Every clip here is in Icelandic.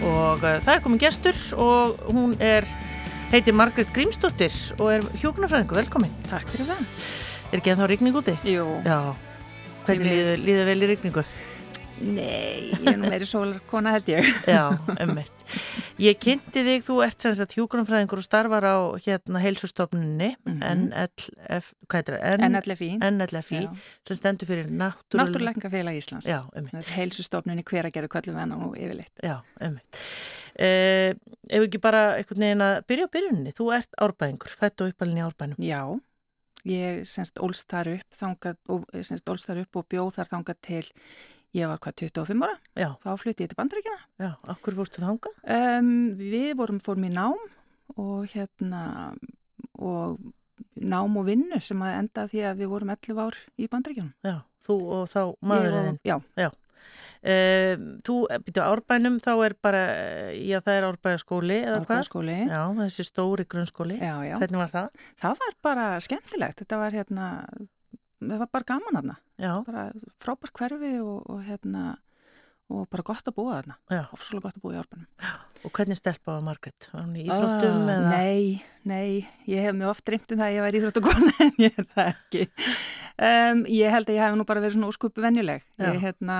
og uh, það er komin gestur og hún er, heitir Margret Grímsdóttir og er hjókunarfræðingu, velkomin. Takk fyrir það. Er ekki ennþá rigning úti? Jú. Já. Hvernig líður, líður vel í rigningu? Nei, ég er nú meiri sólarkona held ég. Já, ummitt. Ég kynnti þig, þú ert sem sagt hjókunarfræðingur og starfar á hérna heilsustofnunni mm -hmm. NLFI. NLFI, sem stendur fyrir Náttúrulega... Náttúrulega Íslands. Já. Heilsustofnunni hver að gera kvöllum venn og yfirleitt. Já, ummitt. Eh, ef ekki bara einhvern veginn að byrja á byrjunni, þú ert árbæðingur, fætt og uppalinn í árbænum. Já, ég semst ólst þar upp, þangað, og, semst ólst þar upp og bjóð þar þangað til Ég var hvað 25 ára, Já. þá flutti ég til bandrækjana. Já, okkur fórstu þanga? Um, við vorum, fórum í nám og hérna og nám og vinnu sem að enda því að við vorum 11 ár í bandrækjana. Já, þú og þá maðurinn. Já. Já. Um, þú, býtu árbænum, þá er bara, já það er árbæðaskóli eða hvað? Árbæðaskóli. Já, þessi stóri grunnskóli. Já, já. Hvernig var það? Það var bara skemmtilegt, þetta var hérna það var bara gaman aðna bara frábær hverfi og, og hérna og bara gott að búa þarna. Ofsvölu gott að búa í árbænum Og hvernig stelpa var Margret? Var hún í íþróttum? Uh, nei, nei, ég hef mjög oft dreymt um það að ég væri íþróttukona en ég er það ekki. Um, Ég held að ég hef nú bara verið svona óskupu venjuleg. Ég hérna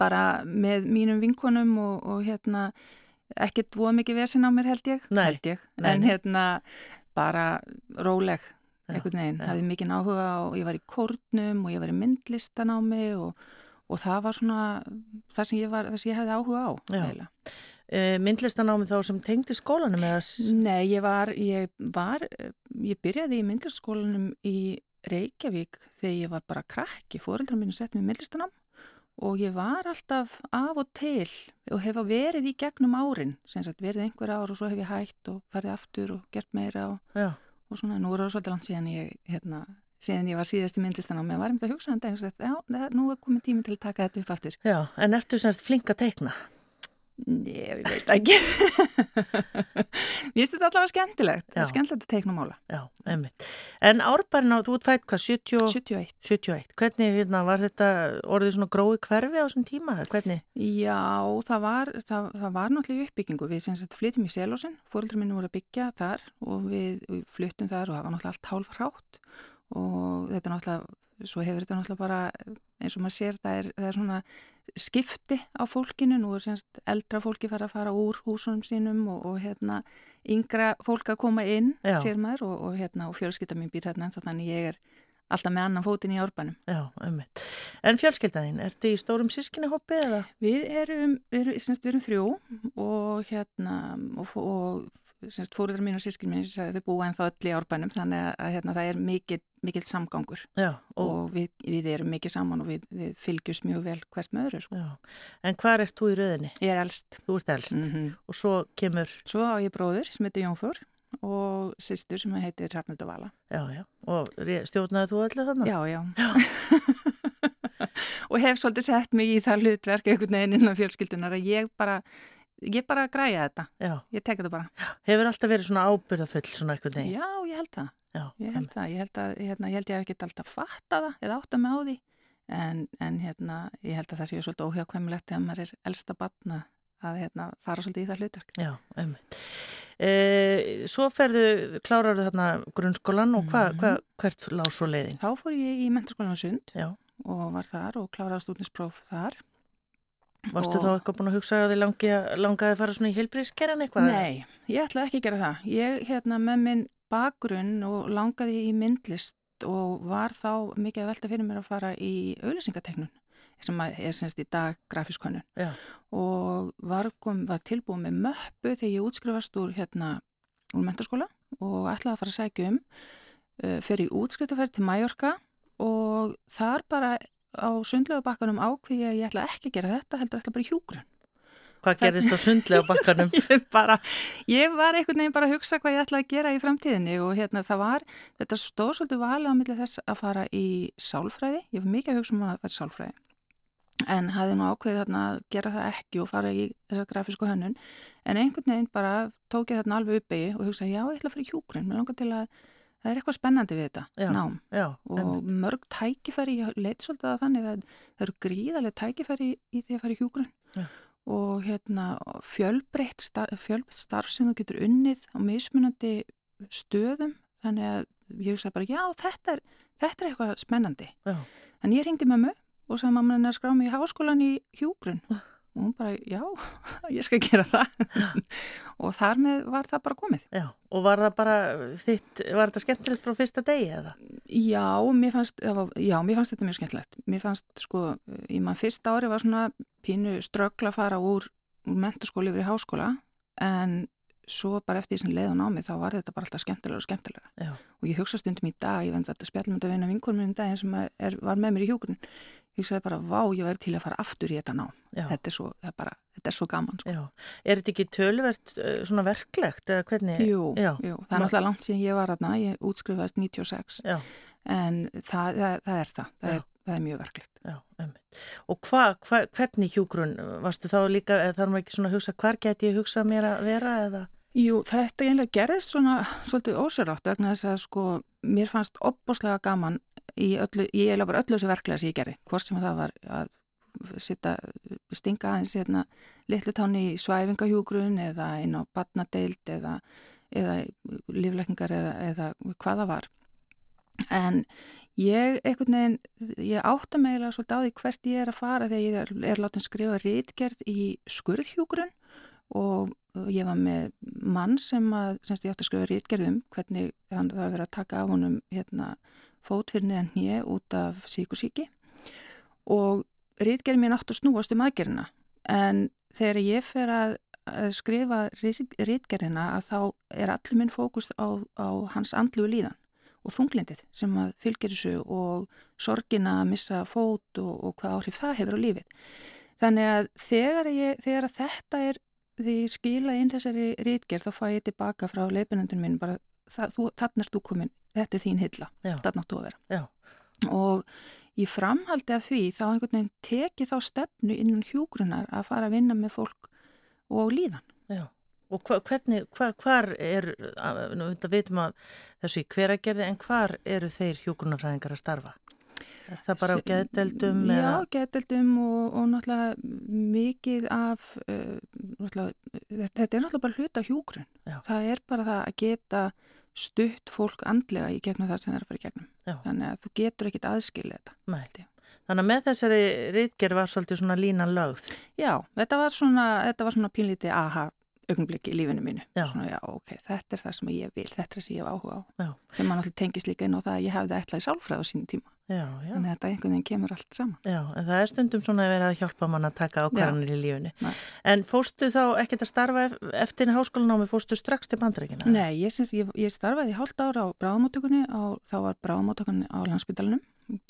bara með mínum vinkonum og, og hérna ekkert búa mikið versin á mér held ég, nei, held ég. en nei. hérna bara róleg einhvern veginn, ja. hafði mikið áhuga og ég var í kórnum og ég var í myndlistanámi og, og það var svona það sem ég, var, það sem ég hefði áhuga á e, Myndlistanámi þá sem tengdi skólanum? Eða... Nei, ég var, ég var ég byrjaði í myndlistaskólanum í Reykjavík þegar ég var bara krakki, fóreldrar mínu sett með myndlistanám og ég var alltaf af og til og hefa verið í gegnum árin, sem sagt verið einhver ár og svo hef ég hægt og farið aftur og gert meira og Já og svona, nú er það svolítið langt síðan ég, hérna, síðan ég var síðast í myndlistan og mér var einmitt að hugsa um þetta, já, nú er komið tími til að taka þetta upp aftur. Já, en ertu semst flink að teikna? Ég veit ekki. Mér finnst þetta allavega skemmtilegt, er skemmtilegt að teikna mála. Já. En árbærin á, þú fætt hvað, 70... 71. 71. Hvernig, hérna, var þetta orðið svona grói hverfi á þessum tíma? Hvernig? Já, það var, það, það var náttúrulega uppbyggingu. Við flyttum í Selósin, fóröldrar minni voru að byggja þar og við, flyttum þar og það var náttúrulega allt hálf hrátt og þetta náttúrulega svo hefur þetta náttúrulega bara eins og maður sér það er, það er svona skipti á fólkinu, nú er semst eldra fólki fara að fara úr húsunum sínum og, og hérna yngra fólk að koma inn, Já. sér maður og, og hérna og fjölskylda mín býr þarna þannig ég er alltaf með annan fótin í árbænum. Já, ummitt. En fjölskyldaðinn, ertu í stórum sískinahoppi eða? Við erum, erum, semst, við erum þrjú og hérna og, og fóröldar mín og sískin mín þau búa en þá öll í árbænum þannig að hérna, það er mikill, mikill samgangur Já, og, og við, við erum mikið saman og við, við fylgjumst mjög vel hvert með öðru sko. En hvað ert þú í rauðinni? Ég er elst Þú ert elst mm -hmm. og svo kemur Svo á ég bróður sem heitir Jónþór og sýstur sem heitir Hrafnildur Vala Já, já, og stjórnaði þú öllu þannig? Já, já, já. og hef svolítið sett mig í það hlutverk einhvern veginn innan fjölskyldunar að ég bara ég bara græja þetta, Já. ég tek þetta bara. Hefur alltaf verið svona ábyrðafull svona eitthvað þegar? Já, ég held það. Já, ég held það, ég held að hérna, ég held ég hef ekki alltaf fatta það eða átta mig á því. En, en hérna, ég held að það séu svolítið óhjákvæmulegt þegar maður er elsta batna að hérna, fara svolítið í það hlutverk. Já, einmitt. E, Svo ferðu, kláraðu þarna grunnskólan og hva, hva, hvert lág svo leiðin? Þá fór ég í menturskólan á Sund Já. og var þar og kláraði stúdinspróf þar Varstu og... þá eitthvað búin að hugsa að þið langi, langaði að fara svona í heilbríðskerjan eitthvað? Nei, ég ætlaði ekki að gera það. Ég, hérna, með minn bakgrunn og langaði í myndlist og var þá mikið að velta fyrir mér að fara í auðlýsingateknun sem er semst í dag grafískönnun og var, kom, var tilbúið með möppu þegar ég útskrifast úr hérna úr mentarskóla og ætlaði að fara að sækja um uh, fyrir útskriftaferð til Mallorca og þar bara á sundlega bakkanum ákveði að ég ætla ekki að gera þetta heldur ætla bara í hjúgrun Hvað gerist á sundlega bakkanum? ég, bara, ég var einhvern veginn bara að hugsa hvað ég ætla að gera í framtíðinni og hérna það var, þetta stóð svolítið valið á milli þess að fara í sálfræði, ég var mikið að hugsa um að vera sálfræði en hafði nú ákveðið þarna að gera það ekki og fara í þessa grafísku hönnun. En einhvern veginn bara tók ég þarna alveg uppegi og hugsa já ég ætla að fara í hjúgrun, mér langar til að það er eitthvað spennandi við þetta já, nám. já, og einmitt. mörg tækifæri, ég leiti svolítið að þannig að það eru gríðarlega tækifæri í því að fara í hjúgrun og hérna fjölbreytt starf, fjölbreytt starf sem þú getur unnið á mismunandi stöðum. Þannig að ég hugsaði bara já þetta er, þetta er eitthvað spennandi. Já. en ég ringdi mömmu og sagði mamma henni að skrá mig í háskólan í hjúgrun og hún bara já, ég skal gera það og þar með var það bara komið Já, og var það bara þitt, var þetta skemmtilegt frá fyrsta degi eða? Já, mér fannst, var, já, mér fannst þetta mjög skemmtilegt. Mér fannst, sko, í maður fyrsta ári var svona pínu ströggla að fara úr, úr menturskóli yfir í háskóla, en svo bara eftir því sem leiðun á mig þá var þetta bara alltaf skemmtilega og skemmtilega. Já. Og ég hugsa stundum í dag, ég veit að spjallum þetta vinna vinkunum minn daginn sem er, var með mér í hjúkurinn, ég hugsaði bara, vá, ég verði til að fara aftur í þetta ná. Þetta er svo, er bara, þetta er svo gaman, sko. Er þetta ekki tölvert svona verklegt? Jú, jú, það er náttúrulega langt síðan ég var aðna, ég útskrifaðist 96, Já. en það, það, það er það, það er, það er mjög verklegt. Já. Og hva, hva, hvernig hjúgrun, varstu þá líka, þarf maður ekki svona að hugsa, hvar get ég hugsa mér að vera eða? Jú, þetta einlega gerðist svona svolítið ósörátt vegna þess að sko mér fannst opboslega gaman öllu, ég eiginlega bara öllu þessu verklega sem ég gerði, hvort sem það var að sitta, stinga aðeins hérna litlutáni í svæfingahjúgrun eða inn á badnadeild eða, eða lífleikningar eða, eða hvaða var. En ég einhvern veginn, ég átta meila svolítið á því hvert ég er að fara þegar ég er látið að skrifa rítgerð í skurðhjúgrun og ég var með mann sem að, semst ég átti að skrifa rítgerðum hvernig hann var að vera að taka af honum hérna fótfyrni en hnið út af síkusíki og rítgerðin mér náttúr snúast um aðgerina en þegar ég fer að, skrifa rítgerðina að þá er allir minn fókus á, á hans andlu líðan og þunglindið sem að fylgir þessu og sorgina að missa fót og, og hvað áhrif það hefur á lífið. Þannig að þegar, ég, þegar að þetta er því skila inn þessari rítgerð þá fæ ég tilbaka frá leipinandun minn bara þannig er þú komin, þetta er þín hilla, þannig áttu að vera. Já. Og í framhaldi af því þá einhvern veginn teki þá stefnu innan hjúgrunar að fara að vinna með fólk og líðan. Já. Og hva, hvernig, hva, hvar er, nú veitum að þessu í hveragerði, en hvar eru þeir hjúgrunarfræðingar að starfa? Er það bara á geðdeldum? Já, eða? geðdeldum og, og náttúrulega mikið af, uh, náttúrulega, þetta er náttúrulega bara hluta hjúgrun. Já. Það er bara það að geta stutt fólk andlega í gegnum það sem það er að fara í gegnum. Já. Þannig að þú getur ekkit aðskilið þetta. Nei. Þannig að með þessari rítgerð var svolítið svona línan lögð. Já, þetta var svona, þetta var svona pínlítið aha augnblik í lífinu mínu. Já. Svona, já, ok, þetta er það sem ég vil, þetta er það sem ég hef áhuga á. Já. Sem mann alltaf tengist líka inn á það að ég hefði ætlað í sálfræð á sínum tíma. Að þetta einhvern veginn kemur allt saman. Já, en það er stundum svona að vera að hjálpa mann að taka ákvarðanir í lífunni. Nei. En fóstu þá ekkert að starfa eftir háskólanámi, fóstu strax til bandreikina? Nei, ég, syns, ég, ég starfaði hálft ára á bráðamáttökunni, þá var bráðamáttökunni á landsbytalanum,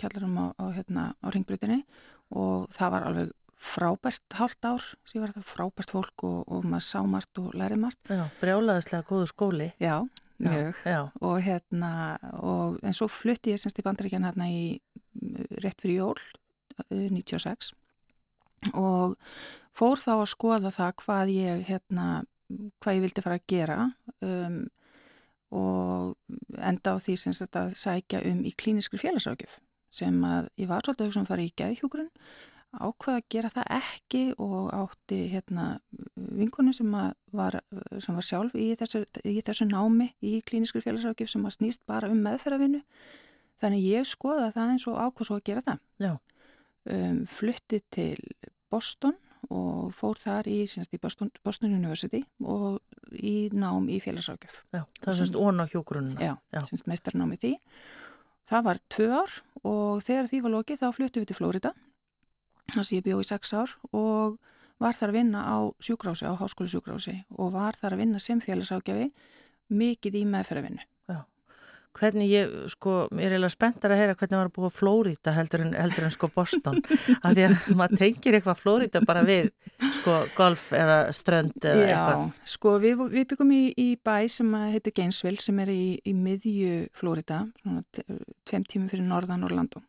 kjallarum á, á, hérna, á ringbrytinni og það var alveg frábært hálft ár, sem var það frábært fólk og, og maður sá margt og lærið margt. Já, brjálaðislega góðu skóli. Já, mjög. Já, já. Og hérna, og, en svo flutti ég semst í bandaríkjan hérna í rétt fyrir jól, 96 og fór þá að skoða það hvað ég, hérna, hvað ég vildi fara að gera um, og enda á því semst að sækja um í klíniskri félagsákjöf sem að ég var svolítið hugsa um að fara í geðhjúgrun ákvaða að gera það ekki og átti hérna vinkonu sem var, sem var sjálf í þessu, í þessu námi í klíniskri félagsrákjöf sem var snýst bara um meðferðavinnu þannig ég skoða það eins og ákvað svo að gera það. Um, flutti til Boston og fór þar í, í Boston, Boston University og í nám í félagsrákjöf það semst ón á hjógrunna Já, Já. semst meistarnámi því. Það var tvö ár og þegar því var lokið þá fluttu við til Flórida þar sem ég bjóð í sex ár og var þar að vinna á sjúkrási, á háskólu sjúkrási og var þar að vinna sem félagsákjafi mikið í meðferðavinnu. Hvernig ég, sko, ég er eiginlega spenntar að heyra hvernig maður búið Flórida heldur en, heldur en sko Boston, af því að maður tengir eitthvað Flórida bara við, sko, golf eða strönd eða Já, eitthvað. Já, sko, við, við byggum í, í bæ sem heitir Gainesville sem er í, í miðju Flórida, svona tveim tímum fyrir norðan Orlando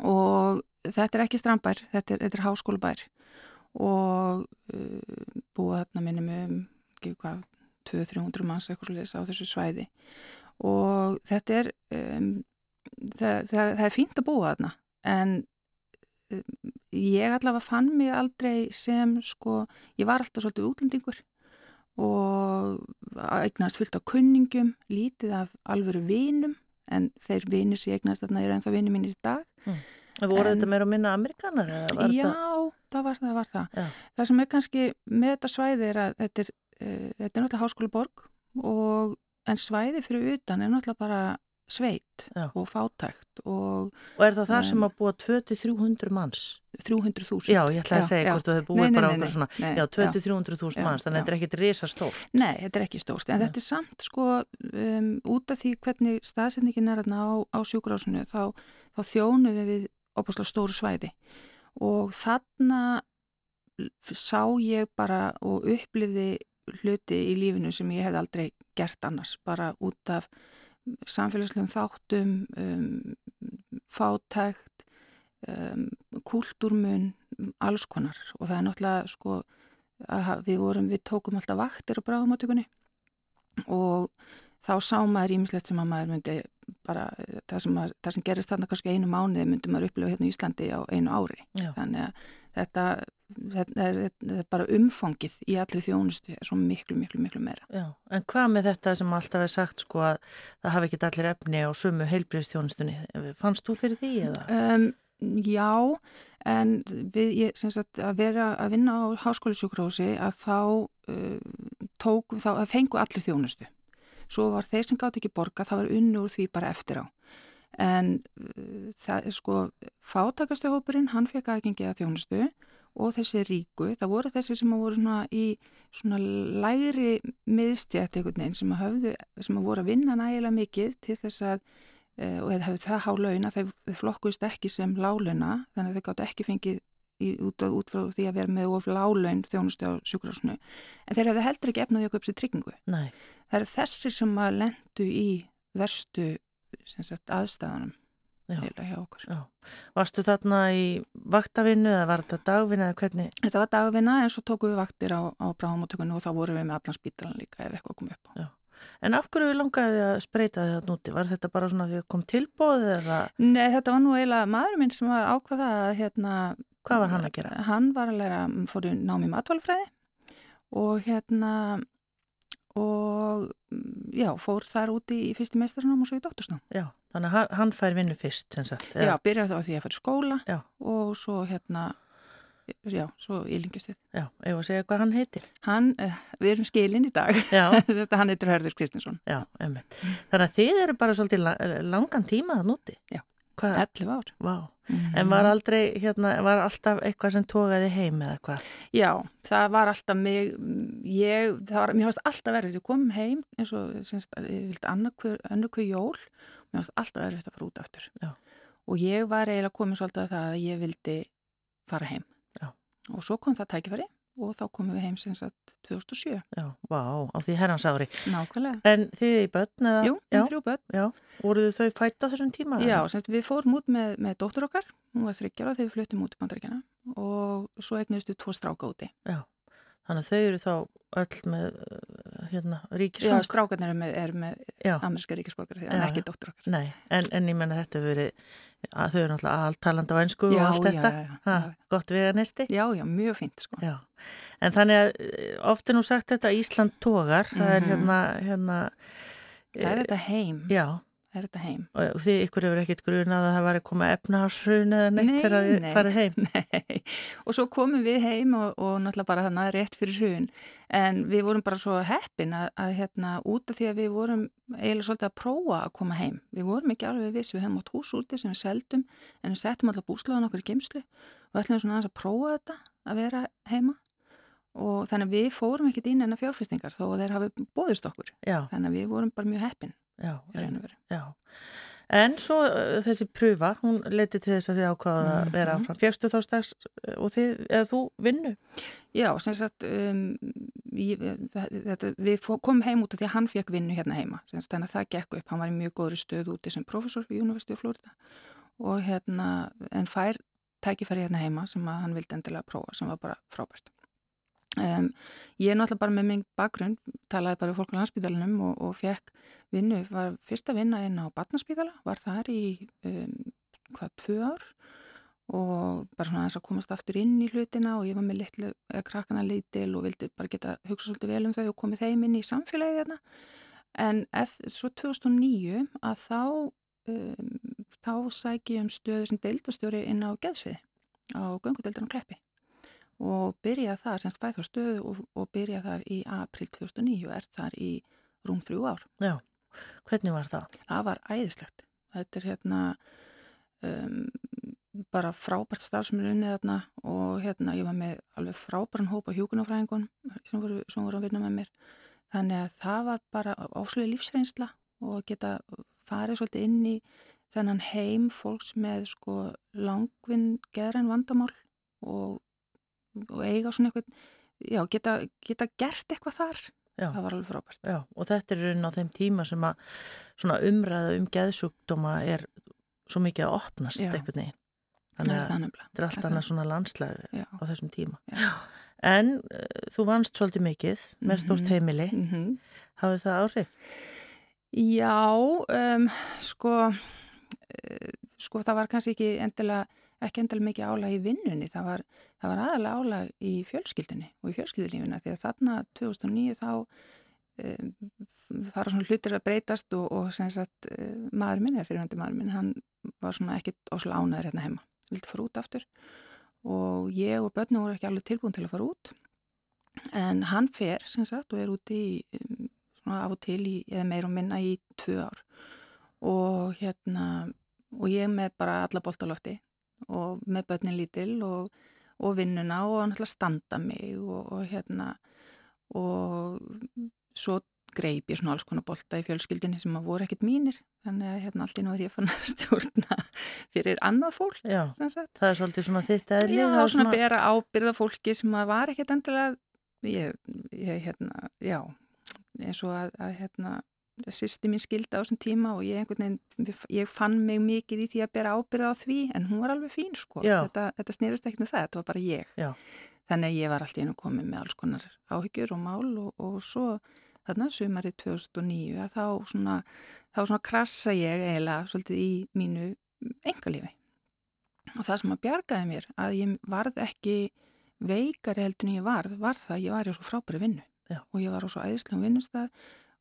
og þetta er ekki strandbær, þetta er, er háskólabær og uh, búið þarna minnum um, ekki hvað, 200-300 manns eitthvað svolítið á þessu svæði og þetta er, um, það, það, það er fínt að búa þarna en um, ég allavega fann mig aldrei sem sko, ég var alltaf svolítið útlendingur og eignast fullt á kunningum, lítið af alvöru vinum en þeir vinir sem ég eignast þarna er ennþá vinið mínir í dag. Mm. Voru en, þetta meira að minna amerikanar? Já, það? það var það. Var það. það sem er kannski með þetta svæði er að þetta er, uh, þetta er náttúrulega háskóla borg og en svæði fyrir utan er náttúrulega bara sveit Já. og fátækt og, og er það það sem að búa 2300 manns? 300.000 Já, ég ætlaði að segja já. hvort þú hefur búið nei, bara svona nei, Já, 2300.000 manns, þannig að þetta er ekkit risa stórt Nei, þetta er ekki stórt, en þetta er samt sko um, út af því hvernig staðsendingin er á, á sjúkurásunu þá, þá þjónuðum við opaslega stóru svæði. Og þarna sá ég bara og uppliði hluti í lífinu sem ég hef aldrei gert annars, bara út af samfélagslegum þáttum, um, fátækt, um, kúltúrmun, alls konar. Og það er náttúrulega sko að við vorum, við tókum alltaf vaktir á bráðumátökunni og þá sá maður ímislegt sem að maður myndi bara, það sem, maður, það sem gerist þarna kannski einu mánuði myndi maður upplifa hérna í Íslandi á einu ári. Já. Þannig að þetta, þetta, er, þetta er bara umfangið í allir þjónustu svo miklu, miklu, miklu meira. Já, en hvað með þetta sem alltaf er sagt sko að það hafi ekki allir efni á sumu heilbreyðstjónustunni, fannst þú fyrir því eða? Um, já, en við, ég, sagt, að vera að vinna á háskólisjúkrósi að þá uh, tók, þá fengu allir þjónustu. Svo var þeir sem gátt ekki borga, það var unni úr því bara eftir á en uh, það er sko fátakastu hópurinn, hann fekk aðgengi að þjónustu og þessi ríku, það voru þessi sem voru svona í svona læri miðstjætt einhvern veginn sem að höfðu, sem að voru að vinna nægilega mikið til þess að uh, og hefði það há launa, þeir flokkuðist ekki sem láluna, þannig að þeir gátt ekki fengið í, út, út frá því að vera með of lálaun þjónustu á sjúkrásunu en þeir hefði heldur ekki efnaði okkur upp sér tryggingu. Nei. Það eru þessir sem að lendu í verstu sagt, aðstæðanum hjá okkur. Já. Varstu þarna í vaktavinnu eða var þetta dagvinna eða hvernig? Þetta var dagvinna en svo tókum við vaktir á, á bráðamáttökunni og þá vorum við með allan spítalan líka ef eitthvað kom upp á. Já. En af hverju langaði að spreita að núti? Var þetta bara svona því að kom tilbóð eða? Nei, þetta var nú eiginlega maður minn sem var ákvaða að hérna... Hvað var hann að gera? Hann var að læra, fór í námi matvælfræði og hérna og já, fór þar úti í fyrsti meistarnám og svo í doktorsnám. Já, þannig að hann fær vinnu fyrst sem sagt. Já, byrjaði þá því að færi skóla já. og svo hérna, já, svo ílingistið. Já, ef að segja hvað hann heitir. Hann, eh, við erum skilin í dag, hann heitir Hörður Kristinsson. Já, einmitt. Þannig að þið eru bara svolítið langan tíma að núti. Já. Hvað? 11 ár. Vá. Mm -hmm. En var aldrei, hérna, var alltaf eitthvað sem tókaði heim eða hvað? Já, það var alltaf mig, ég, það var, mér fannst alltaf verið, ég kom heim eins og, semst, ég vildi annarkvöð jól, mér fannst alltaf verið að fara út aftur. Já. Og ég var eiginlega komið svolítið að það að ég vildi fara heim. Já. Og svo kom það tækifæri og þá komum við heim sinns að 2007. Já, vá, á því herrans ári. Nákvæmlega. En þið í börn eða? Jú, við þrjú börn. Já, voruðu þau fætt á þessum tíma? Já, semst við fórum út með, með dóttur okkar, hún var þryggjara þegar við fluttum út í bandaríkjana og svo egnustu tvo stráka úti. Já, þannig að þau eru þá öll með hérna, ríkisfang. Já, strákarnir er með, er með amerska ríkisborgar, en ekki dóttur okkar. Nei, en, en ég menna þetta verið að þau eru náttúrulega alltalanda á ennsku og allt þetta, já, já, ha, gott veganesti Já, já, mjög fint sko En þannig að eh, ofte nú sagt þetta Ísland tógar, mm -hmm. það er mhm. hérna, hérna Það er þetta heim Já er þetta heim. Og því ykkur hefur ekkit grunað að það var að koma efnaharsrun eða neitt þegar þið farið heim? Nei, og svo komum við heim og, og náttúrulega bara þannig að rétt fyrir hrun. En við vorum bara svo heppin að, að hérna út af því að við vorum eiginlega svolítið að prófa að koma heim. Við vorum ekki alveg viss, við hefum átt hús úti sem við seldum en við settum alltaf búslaðan okkur í geimslu og ætlum svona að prófa þetta að vera heima og þannig að við fórum ekkit inn en að fjárfestingar þó að þeir hafi bóðist okkur. Já. Þannig að við vorum bara mjög heppin. Já, en, já. En svo uh, þessi pröfa, hún leti til þess að þið ákvaða að mhm. vera áfram. Fjagstu þá stags uh, og þið, eða þú vinnu? Já, sem sagt, um, ég, þetta, við komum heim út af því að hann fekk vinnu hérna heima. Sagt, þannig að það gekk upp. Hann var í mjög góðri stöð úti sem professor í University of Florida og hérna, en fær tækifæri hérna heima sem hann vildi endilega prófa sem var bara frábært. Um, ég er náttúrulega bara með minn bakgrunn, talaði bara um fólk á landsbytalinum og, og fekk vinnu, var fyrst að vinna inn á Batnarspítala, var þar í um, hvað, tvö ár og bara svona þess að komast aftur inn í hlutina og ég var með litlu, krakkana lítil og vildi bara geta hugsa svolítið vel um þau og komið þeim inn í samfélagið þarna. En eftir, svo 2009 að þá um, þá sæk ég um stöðu sem deildastjóri inn á geðsviði á göngudeildinu Kleppi og byrja þar, semst fæð þá stöðu og, og byrja þar í april 2009 og er þar í rúm þrjú ár. Já, hvernig var það? Það var æðislegt. Þetta er hérna um, bara frábært staf sem er unnið þarna og hérna ég var með alveg frábæran hópa hjókunafræðingun sem voru, sem voru að vinna með mér þannig að það var bara ásluði lífsreynsla og geta farið svolítið inn í þennan heim fólks með sko langvinn geðræn vandamál og, og eiga svona eitthvað já, geta, geta gert eitthvað þar já. það var alveg frábært já, og þetta er raun á þeim tíma sem að umræða um geðsjúkdóma er svo mikið að opnast eitthvað neginn þannig að þetta er allt annað svona landslæg á þessum tíma Já. en uh, þú vannst svolítið mikið með stórt mhm. heimili mm -hmm. hafði það áhrif? Já um, sko uh, sko það var kannski ekki endilega ekki endilega mikið álag í vinnunni það var, það var aðalega álag í fjölskyldunni og í fjölskyldulífuna því að þarna 2009 þá um, fara svona hlutir að breytast og, og sagt, uh, maður minn, eða fyrirhandi maður minn hann var svona ekkit ósla ánæður hérna heima vildi fara út aftur. Og ég og börnum voru ekki alveg tilbúin til að fara út en hann fer sem sagt og er úti í, svona af og til í, eða meir og minna í tvö ár. Og hérna og ég með bara alla bóltalofti og með börnin lítil og, og vinnuna og að standa mig og, og hérna og svo greip ég svona alls konar bolta í fjölskyldinni sem að voru ekkit mínir. Þannig að hérna allt í náður ég fann að stjórna fyrir annað fólk Já, það er svolítið svona þitt eðli Já, svona, svona bera ábyrða fólki sem að var ekkit endilega ég, ég hérna, já eins og að, að hérna sýsti mín skildi á þessum tíma og ég, veginn, ég fann mig mikið í því að bera ábyrða á því en hún var alveg fín sko. Þetta, þetta snýrist ekkert með það, þetta var bara ég. Já. þannig að ég var alltaf inn og komið með alls konar áhyggjur og mál og, og svo þarna sumarið 2009 að þá svona, þá svona krassa ég eiginlega svolítið í mínu engalífi og það sem að bjargaði mér að ég varð ekki veikari heldur en ég varð var það að ég var í svo frábæri vinnu. Já. og ég var á svo æðislegum vinnustad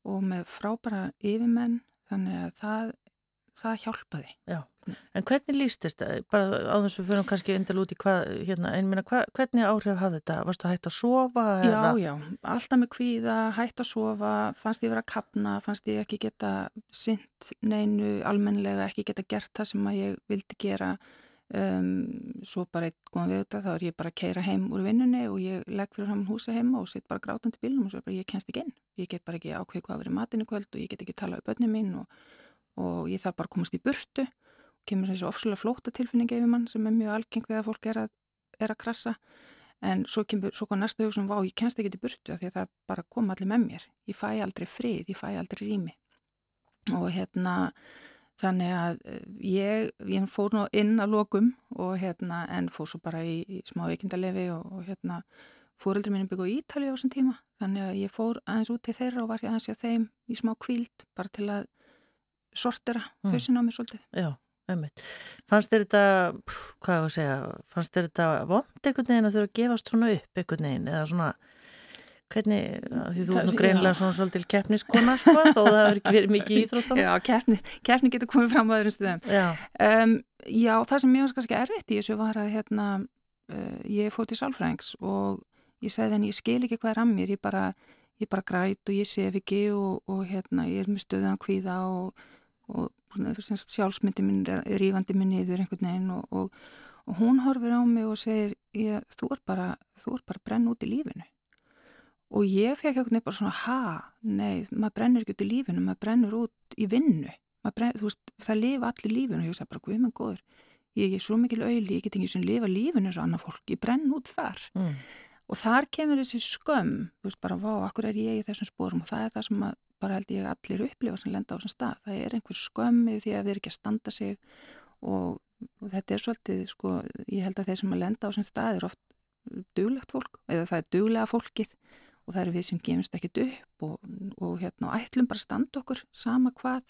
og með frábæra yfirmenn þannig að það, það hjálpaði Já. En hvernig lístist það? Bara á þessu fyrir kannski endal út í hvað, hérna, einminna, hva, hvernig áhrif hafði þetta? Varst þú hægt að sofa? Já, eða? já, alltaf með kvíða, hægt að sofa, fannst ég vera að kapna, fannst ég ekki geta synd neinu almenlega, ekki geta gert það sem ég vildi gera. Um, svo bara eitt góðan við þetta, þá er ég bara að keira heim úr vinnunni og ég legg fyrir hann húsa heima og sitt bara grátandi bílum og svo er bara ég kennst ekki inn. Ég get bara ekki ákveð hvað að vera matinu kvöld og ég get ekki tala um börnum mín og, og ég þarf bara að komast í burtu. Kemur þessi ofslulega flóta tilfinning yfir mann sem er mjög algeng þegar fólk er að, er að krasa en svo kemur, svo kom næsta hugsun, vá, ég kennst ekki til burtu því að það bara kom allir með mér. Ég fæ aldrei frið, ég fæ aldrei rými. Og hérna þannig að eh, ég, ég fór nú inn að lokum og hérna en fór svo bara í, í smá veikindalefi og, og hérna fóreldri mín byggði á Ítali á þessum tíma þannig að ég fór aðeins út til þeirra og var aðeins hjá þeim í smá kvíld bara til að sortera mm. hausin á mér svolítið Já Einmitt. Fannst þér þetta, hvað er það að segja, fannst þér þetta vond einhvern veginn að þurfa að gefast svona upp einhvern veginn eða svona, hvernig, því þú er nú greinlega svona svolítil keppniskona sko, þó það hefur ekki verið mikið íþróttan. Já, keppni, keppni getur komið fram á öðrum stuðum. Já. Um, já, það sem mér var kannski erfitt í þessu var að hérna, uh, ég fótt í salfrængs og ég segði henni, ég skil ekki hvað er að mér, ég bara, ég bara græt og ég sef ekki og, og hérna, ég er með stöðan kvíða og og sjálfsmyndi minn er rífandi minn niður einhvern veginn og, og, hún horfir á mig og segir ég, þú er bara, bara brenn út í lífinu og ég fekk veginn bara svona ha, nei, maður brennur ekki út í lífinu, maður brennur út í vinnu. Brenn, veist, það lifa allir lífinu. Og ég sagði bara, guð minn góður ég er svo mikil auðli, ég get ekki svona lifa lífinu eins og annað fólk, ég brenn út þar. Mm. og þar kemur þessi skömm þú veist bara, vá, akkur er ég í þessum spórum og það er það sem að bara held ég allir upplifa sem lenda á þessum stað. Það er einhver skömmið því að við erum ekki að standa sig. Og, og þetta er svolítið, sko, ég held að þeir sem að lenda á þessum stað er oft duglegt fólk eða það er duglega fólkið og það eru við sem gemist ekkit upp og, og hérna og ætlum bara standa okkur sama hvað.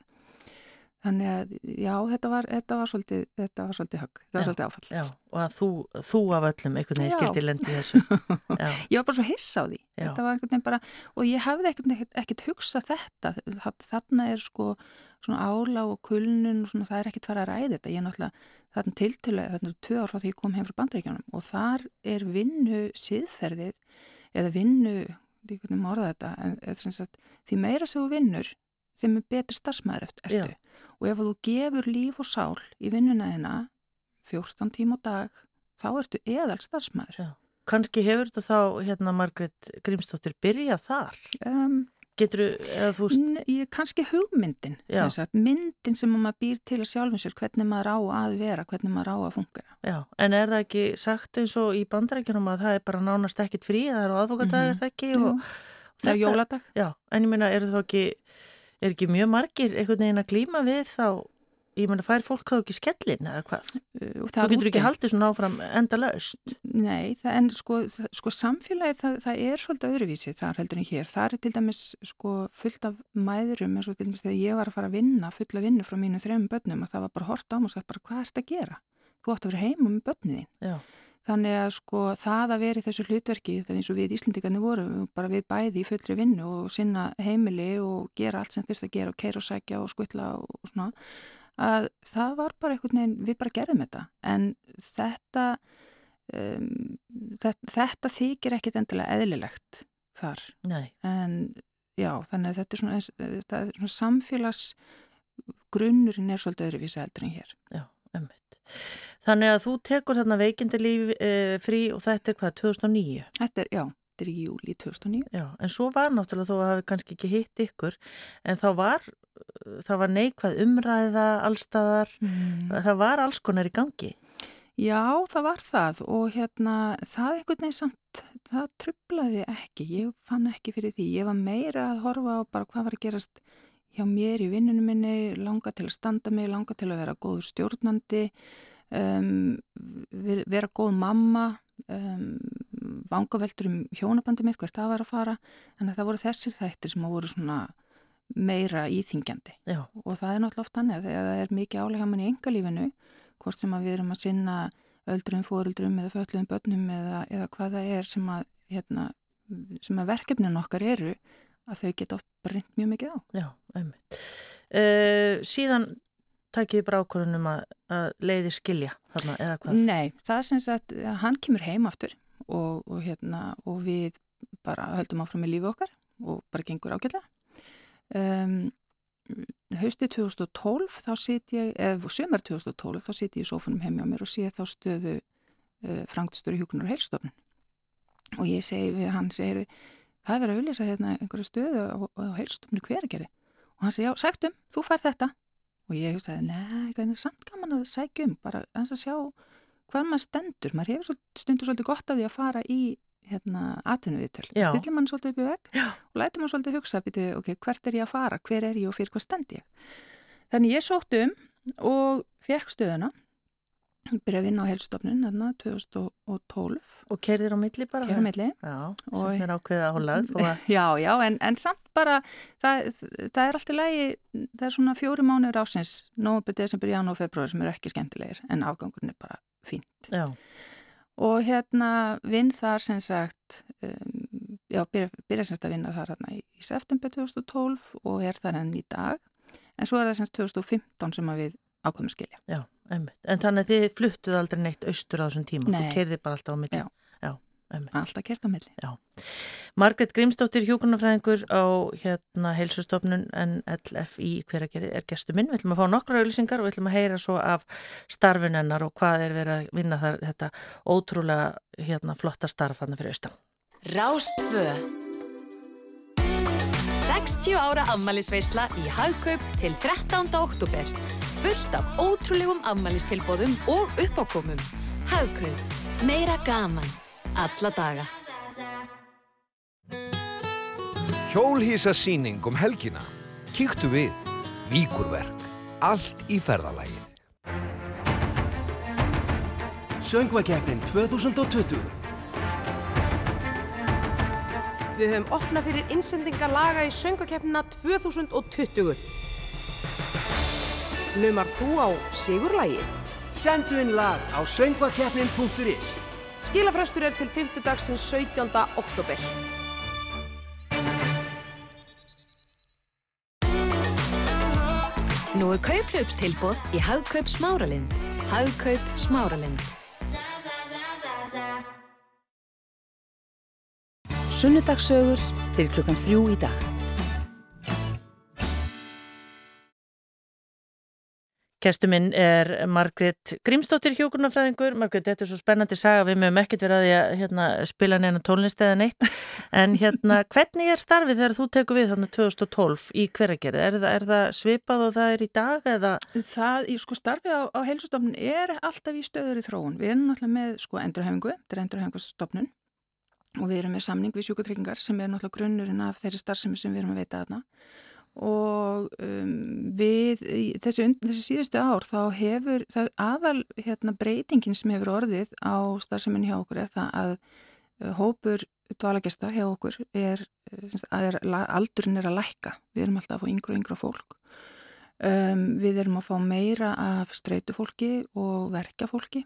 Þannig að já, þetta var, þetta var svolítið, þetta var svolítið högg, þetta var Já, svolítið áfall. Já, og að þú, þú af öllum einhvern veginn skildi lendi þessu. Já, Ég var bara svo hissa á því. Bara, og ég hafði ekkert, ekkert, hugsað þetta. Þa- Þarna er sko svona ála og kulnun og svona það er ekkert fara að ræða þetta. Ég er náttúrulega þarna tiltölulega, þarna er tvö ár frá því ég kom heim frá bandaríkjánum og þar er vinnu siðferðið eða vinnu, maður orða þetta, en sagt, því meira sem þú vinnur, þeim er betri starfsmæður eftir. Já. Og ef þú gefur líf og sál í vinnuna þina 14 tíma á dag, þá ertu eðal starfsmæður. Kanski hefur þetta þá, hérna, Margrét Grímsdóttir, byrjað þar? Um, Getur eða þú ég, kannski hugmyndin sem sagt, myndin sem maður býr til að sjálfum sér hvernig maður á að vera, hvernig maður á að fungera já, en er það ekki sagt eins og í bandarækjunum að það er bara nánast ekkit frí, það eru aðvokadagar Mhm. ekki Jú. og það er jóladag Já, en ég meina, eru þá ekki, er ekki mjög margir einhvern veginn að glíma við þá, ég meina, fær fólk þá ekki skellin eða hvað? Og Þú getur ekki haldið svona áfram enda löst. Nei, það, en sko, sko samfélagið það, það er svolítið öðruvísi þar heldur en hér. Það er til dæmis sko fullt af mæðurum eins og til dæmis þegar ég var að fara að vinna, fulla vinnu frá mínu þrejum börnum að það var bara hort á mig og sagt bara hvað ert að gera? Þú átt að vera heima með börnið þín. Já, Þannig að sko það að vera í þessu hlutverki þannig eins og við Íslendingarnir vorum bara við bæði í fullri vinnu og sinna heimili og gera allt sem þurft að gera og keira og sækja og skutla og svona að það var bara einhvern veginn, við bara gerðum þetta en þetta um, þetta, þetta þykir ekkit endilega eðlilegt þar nei, en já, þannig að þetta er svona, þetta er svona samfélags grunnurinn er svolítið öðruvísa heldur en hér. já, ömmit. Þannig að þú tekur þarna veikindalíf e, frí og þetta er hvað, 2009? Þetta er, já, þetta er í júli 2009. Já, en svo var náttúrulega þó að hafi kannski ekki hitt ykkur, en þá var, það var neikvað umræða allstaðar, Mm. það var alls konar í gangi. Já, það var það og hérna það einhvern veginn samt, það trublaði ekki, ég fann ekki fyrir því, ég var meira að horfa á bara hvað var að gerast hjá mér í vinnunum minni, langa til að standa mig, langa til að vera góður stjórnandi, um, ver- vera góð mamma, um, vangaveltur um hjónabandi mitt, hvert það var að fara, að það voru þessir þættir sem voru svona meira íþingjandi Já, og það er náttúrulega oft þannig að þegar það er mikið álega mann í engalífinu, hvort sem að við erum að sinna öldrum, fóruldrum eða fötluðum börnum eða, eða hvað það er sem að, hérna, sem að verkefnin okkar eru, að þau geta breynt mjög mikið á. já, ömmit. Uh, síðan takið bara ákvörðunum að, að leiði skilja þarna, eða hvað? Nei, það sem sagt, að hann kemur heim aftur og, og, hérna, og við bara höldum áfram með lífi okkar og bara gengur ágætlega. Um, haustið 2012 þá sit ég, eða sömur 2012 þá sit ég í sófunum heim hjá mér og sé þá stöðu uh, frangtstöru hjúkunar og heilstofn og ég segi við hann, segir það er verið að auðvisa hérna einhverja stöðu á, á heilstofnu hveragerði? Og hann segi já, sæktum, þú fær þetta. Og ég hugsaði, nei, það er samt gaman að sækja um, bara eins að sjá hvað maður stendur, maður hefur stundur svolítið gott af því að fara í hérna atvinnuviðtöl, Já. stillir mann svolítið upp í veg Já. og lætur mann svolítið hugsa býtu, ok, hvert er ég að fara, hver er ég og fyrir hvað stend ég? Þannig ég sótt um og fekk stöðuna byrja að vinna á helsstofnun þarna 2012 Og kerðir á milli bara? hér á milli. Já, Og- sem er ákveðið að hóla þó að, já, já, en, en samt bara það, það er allt í lagi það er svona fjóri mánuður ásins nógubur, desember, janúar, februar sem eru ekki skemmtilegir en afgangurinn er bara fínt. Já, og hérna vinn þar sem sagt um, já, byrja, byrja semst að vinna þar hérna í, í september 2012 og er þar enn í dag en svo er það semst 2015 sem að við ákvæmum skilja. já, ömmit. En þannig að þið fluttuð aldrei neitt austur á þessum tíma, Nei. þú kerðið bara alltaf á milli. Já. Já. Alltaf kert á milli. Margrét Grímsdóttir hjúkunarfræðingur á hérna heilsustofnun NLFI hveragerði er gestu minn. Við ætlum að fá nokkra auðlýsingar og við ætlum að heyra svo af starfin hennar og hvað er verið að vinna þar þetta ótrúlega hérna flotta starf hann fyrir austan. Rástfö 60 ára ammælisveisla í Hagkaup til 13. oktober. Fullt af ótrúlegum ammælistilbóðum og uppákomum. Hagkaup. Meira gaman. Alla daga. Hjólhísa síning um helgina. Kíktu við. Víkurverk. Allt í ferðalagi. Söngvakeppnin 2020 Við höfum opnað fyrir innsendinga laga í söngvakeppnina 2020. Numar þú á Sigurlægi? Sendu inn lag á söngvakeppnin.is Skilafrestur er til 5. dagsins 17. oktober. Nú er kauplaupstilbóð í Hagkaup Smáralind. Hagkaup Smáralind. Sunnudagssögur til klukkan þrjú í dag. Kestu minn er Margret Grímsdóttir hjókurnafræðingur. Margret, þetta er svo spennandi saga, við mögum ekkert verið að því að hérna, spila neina tónlist eða neitt. En hérna, hvernig er starfið þegar þú tekur við þarna 2012 í hveragerði? Er, er það svipað og það er í dag eða? Það, sko starfið á, á heilsustofnun er alltaf í stöður í þróun. Við erum náttúrulega með sko endurhefingu, þetta er endurhefingustofnun og við erum með samning við sjúkutryggingar sem er náttúrulega grunnurinn af þeirri starfsemi sem við erum að veita þarna og um, við þessi, þessi síðustu ár þá hefur það aðal hérna, breytingin sem hefur orðið á starfsemin hjá okkur er það að uh, hópur dvalagesta hjá okkur er, er aldurinn er að lækka, við erum alltaf að fá yngra og yngra fólk. Um, við erum að fá meira af streytufólki og verkjafólki.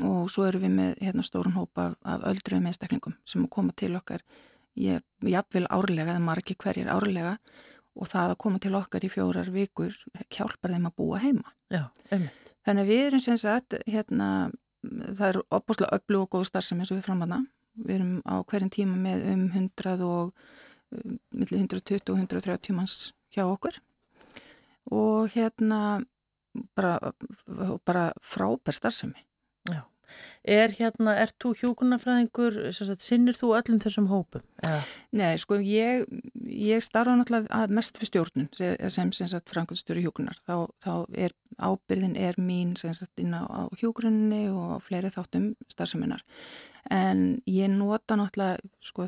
Og svo erum við með hérna, stórun hópa af, af öldruðum einstaklingum sem koma til okkar ég jafnvel árlega eða margi hverjir árlega og það að koma til okkar í fjórar vikur hjálpar þeim að búa heima. Já. Þannig að við erum sem sagt, hérna, það er opbúslega öllu og góð starfsem eins og við framanna. Við erum á hverjum tíma með um 100 og, um, millir 120 og 130 manns hjá okkur og hérna bara, bara frábær starfsemi. Já. Er hérna, ert þú hjókunarfræðingur, sinnir þú öllum þessum hópum? Eða? Nei, sko, ég, ég starfa náttúrulega mest fyrir stjórnun sem, sem sagt, frangöldstjóri hjókunar. Þá, þá er ábyrðin er mín sagt inn á, á hjókunni og fleiri þáttum starfseminar. En ég nota náttúrulega, sko,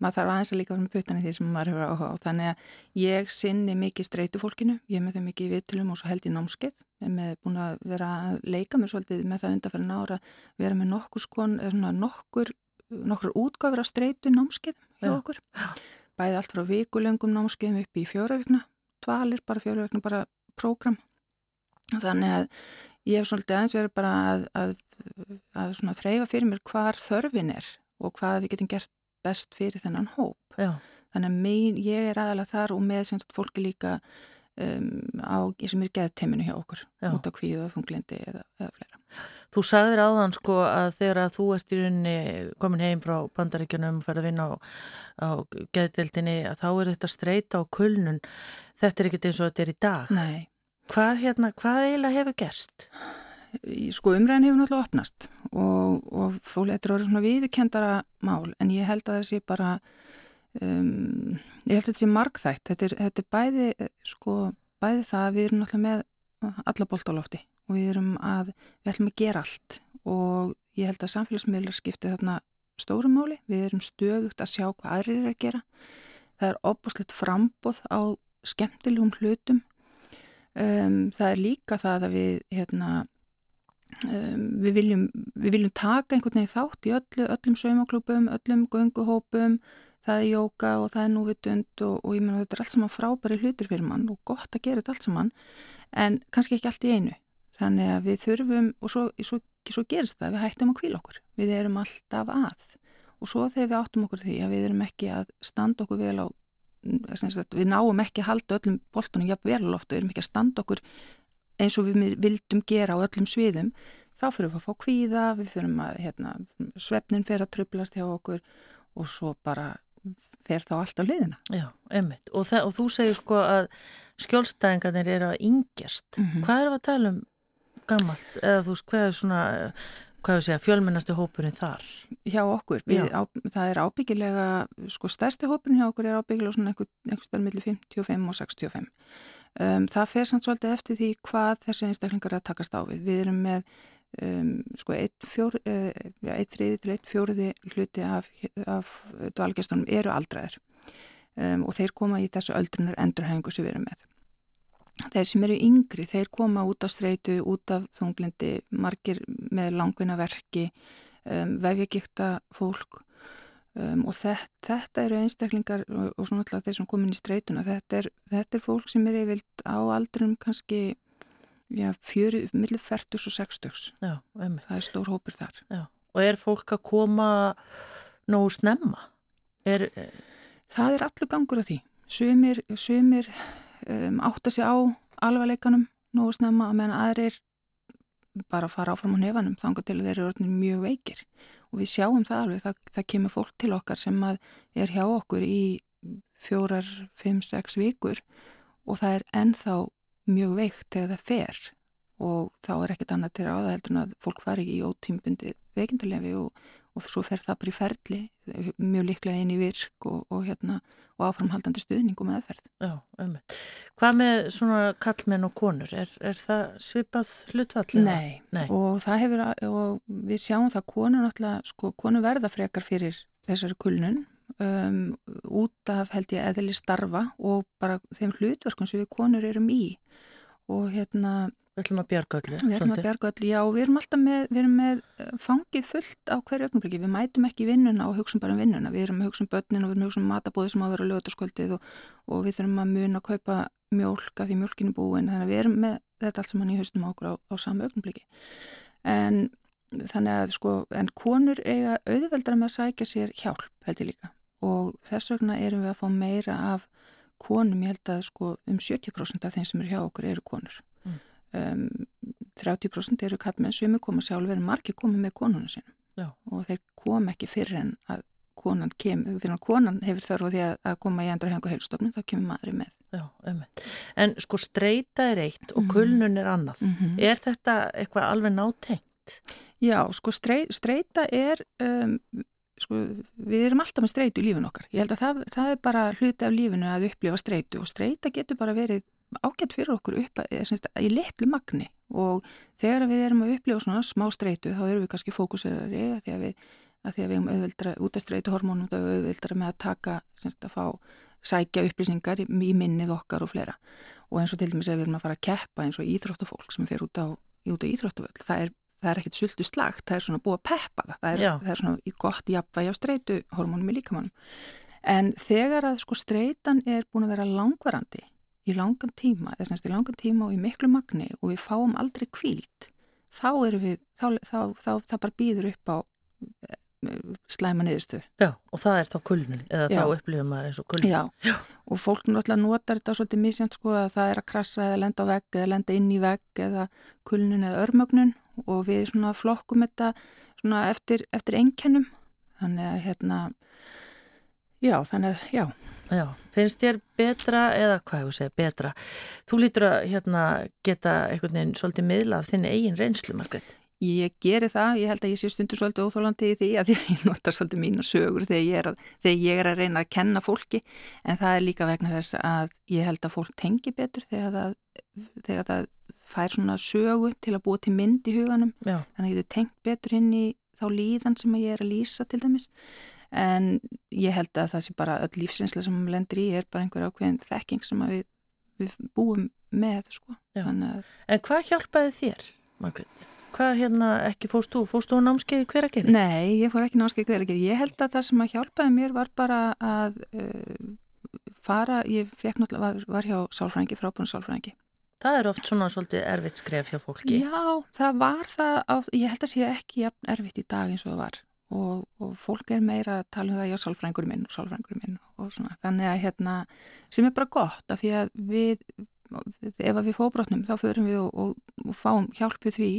maður þarf aðeins að líka vera með putan í því sem maður hefur áhuga á. Þannig að ég sinni mikið streytu fólkinu, ég með þau mikið í viðtölum og svo held í námskeið. Með búin að vera að leika mér svolítið með það undarfærin ára, vera með nokkur skon, svona nokkur, nokkur útgáfur af streytu námskeið hjá okkur. Bæði allt frá vikulöngum námskeiðum upp í fjóravíkna, tvalir, bara fjóravíkna, bara prógram. Þannig að ég hef svolítið aðeins verið bara að, að, að, að þreyfa fyrir mér hvar þörfin er og hvað við getum gert best fyrir þennan hóp. Já. Þannig að mein, ég er aðalega þar og með semst fólki líka um, á, sem er geðt teiminu hjá okkur, Já. út á kvíðu og þunglindi eða, eða fleira. Þú sagðir áðan sko að þegar að þú ert í rauninni komin heim frá bandaríkjunum og ferð að vinna á, á geðdeldinni að þá er þetta streyta á kulnun. Þetta er ekkert eins og þetta er í dag. Nei. Hvað, hérna, hvað eiginlega hefur gerst? Sko umræðin hefur náttúrulega opnast og, og fólk eitthvað er svona viðkendara mál en ég held að sé bara um, ég held að þetta sé markþætt þetta er, þetta er bæði sko bæði það að við erum náttúrulega með alla bólt á lofti og við erum að við ætlum að gera allt. Og ég held að samfélagsmiðlar skipti þarna stórum máli, við erum stöðugt að sjá hvað aðrir er að gera. Það er opbúslegt frambóð á skemmtilegum hlutum. Um, það er líka það að við hérna um, við, viljum, við viljum taka einhvern veginn þátt í öllu, öllum saumaklúpum, öllum gönguhópum það er jóka og það er núvitund og, og ég menna þetta er allt saman frábæri hlutir fyrir mann og gott að gera þetta allt saman en kannski ekki allt í einu. Þannig að við þurfum og svo, svo, svo gerist það, við hættum að kvíla okkur. Við erum alltaf að. Og svo þegar við áttum okkur því að við erum ekki að standa okkur vel á við náum ekki að halda öllum boltunum jafn vel á loftu, við erum ekki að standa okkur eins og við vildum gera á öllum sviðum þá fyrir við að fá kvíða, við fyrir að hérna, svefnin fyrir að trublast hjá okkur og svo bara fer þá allt á liðina. Já, einmitt. Og, og þú segir sko að skjólstæðingarnir eru að yngjast. Mm -hmm. Hvað er það að tala um gammalt? Eða þú veist, hvað er svona, hvað er að segja, fjölmennastu hópurinn þar? Hjá okkur, við, á, það er ábyggilega, sko stærsti hópurinn hjá okkur er ábyggilega svona einhver, einhver stærn millir 55 og 65. Um, það fer samt svolítið eftir því hvað þessi einstaklingar er að takast á við. Við erum með Um, sko eitt, fjór, uh, ja, eitt þriði til eitt fjóruði hluti af, af dvalgestunum eru aldraðir. Um, og þeir koma í þessu öldrunar endurhæfingu sem við erum með. Þeir sem eru yngri, þeir koma út af streitu, út af þunglindi, margir með langvinna verki, um, vefjagikta fólk. Um, og þetta, þetta eru einstaklingar og, og svona alltaf þeir sem komin í streytuna þetta er, þetta er fólk sem er yfirlt á aldrum kannski já, fjöri, millir 40 og 60 Já, það er stór hópur þar. Já. Og er fólk að koma nógu snemma? Er, það er allur gangur á því. Sumir, sumir um, átta sig á alvarleikanum nógu snemma að meðan aðrir bara fara áfram á nefanum þangar til þeir eru orðinir mjög veikir. Og við sjáum það alveg, það, það kemur fólk til okkar sem er hjá okkur í fjórar, fimm, sex vikur og það er ennþá mjög veikt þegar það fer og þá er ekkert annað til aða heldur en að fólk fari í ótímbundi veikindarlefi og, og svo fer það bara í ferli mjög líklega inn í virk og, og, hérna, og áframhaldandi stuðning og meðferð. Já, ummitt. Hvað með svona kallmenn og konur? Er, er það svipað hlutfall? Nei, Nei, og það hefur, og við sjáum það konur náttúrulega, sko, konur verða frekar fyrir þessari kulnun um, út af held ég eðli starfa og bara þeim hlutverkum sem við konur erum í og hérna Við ætlum að bjarga öllu. Við ætlum að bjarga öllu, já, við erum alltaf með, við erum með eh, fangið fullt á hverju ögnumbliki. Við mætum ekki vinnuna og hugsun bara um vinnuna. Við erum að hugsa um börnin og við erum að hugsa um matabóði sem á að vera lögutaskvöldið og, og við þurfum að muna að kaupa mjölk að því mjölkinu búin. Þannig að við erum með þetta allt saman í haustum okkur á, á sama ögnumbliki. En þannig að sko, en konur eiga auðveldra með að sækja sér hjálp held ég líka og þess vegna erum við að fá meira af konum, ég held að sko um 70% af þeim sem eru hjá okkur eru konur um, 30% eru kallmenn sem er komað sjálfur en margir komið með konuna sinu Já. og þeir kom ekki fyrir en að konan kemur, fyrir að konan hefur þörfu því að, að koma í endra hengu heilstofnum þá kemur maður með. Já. En sko streyta er eitt og kulnun er annað. Mm -hmm. Er þetta eitthvað alveg nátengt? Já, sko strey, streyta er um, sko, við erum alltaf með streytu í lífun okkar. Ég held að það, það er bara hluti af lífunu að upplifa streytu og streyta getur bara verið ágætt fyrir okkur upp að, í litlu magni og þegar við erum að upplifa svona smá streytu þá erum við kannski fókuseraði að því að við, að því að við erum auðvildra út af streytu hormónum og auðvildra með að taka semst, að fá sækja upplýsingar í, minnið okkar og fleira og eins og til dæmis ef við erum að fara að keppa eins og íþróttafólk sem fer út á, út á íþróttavöld það er, það er ekkit sultu slagt, það er svona búið að peppa það, það er, það er svona gott jafnvægi á streytu hormónum í líkamannum en þegar að sko streytan er búin að vera langvarandi í langan tíma, eða semst í langan tíma og í miklu magni og við fáum aldrei kvílt, þá erum við, þá, þá, þá, þá bara býður upp á slæma niðurstu. Já, og það er þá kulnun, eða Já. þá upplifum maður eins og kulnun. Já. Já, og fólk náttúrulega notar þetta svolítið misjönd sko að það er að krasa eða lenda á vegg eða lenda inn í vegg eða kulnun eða örmögnun og við svona flokkum þetta svona eftir, eftir einkennum, þannig að hérna, já, þannig að, já. Já, finnst þér betra eða hvað ég segja betra? Þú lítur að hérna, geta einhvern veginn svolítið miðla af þinn eigin reynslu, Margret. Ég geri það, ég held að ég sé stundur svolítið óþólandi í því að ég nota svolítið mínu sögur þegar ég, að, þegar ég er að reyna að kenna fólki en það er líka vegna þess að ég held að fólk tengi betur þegar það, þegar það fær svona sögu til að búa til mynd í huganum Já. þannig að ég hefur tengt betur inn í þá líðan sem ég er að lýsa til dæmis en ég held að það sé bara öll lífsinslega sem maður lendur í er bara einhver ákveðin þekking sem við, við búum með sko. En hvað hjálpaði þér, Margret? Hvað hérna ekki fóst þú? Fóst þú námskeið hver að gera? Nei, ég fór ekki námskeið hver að gera. Ég held að það sem að hjálpaði mér var bara að uh, fara, ég fekk náttúrulega, var, var hjá sálfrængi, frábúinu sálfrængi. Það er oft svona svolítið erfitt skref hjá fólki. Já, það var það, á, ég held að sé ekki erfitt í dag eins og það var og, og fólk er meira að tala um það, já, sálfrængur minn og sálfrængur minn og svona. Þannig að hérna, sem er bara gott af því að við, ef við fóbrotnum þá förum við og, og, og fáum hjálp við því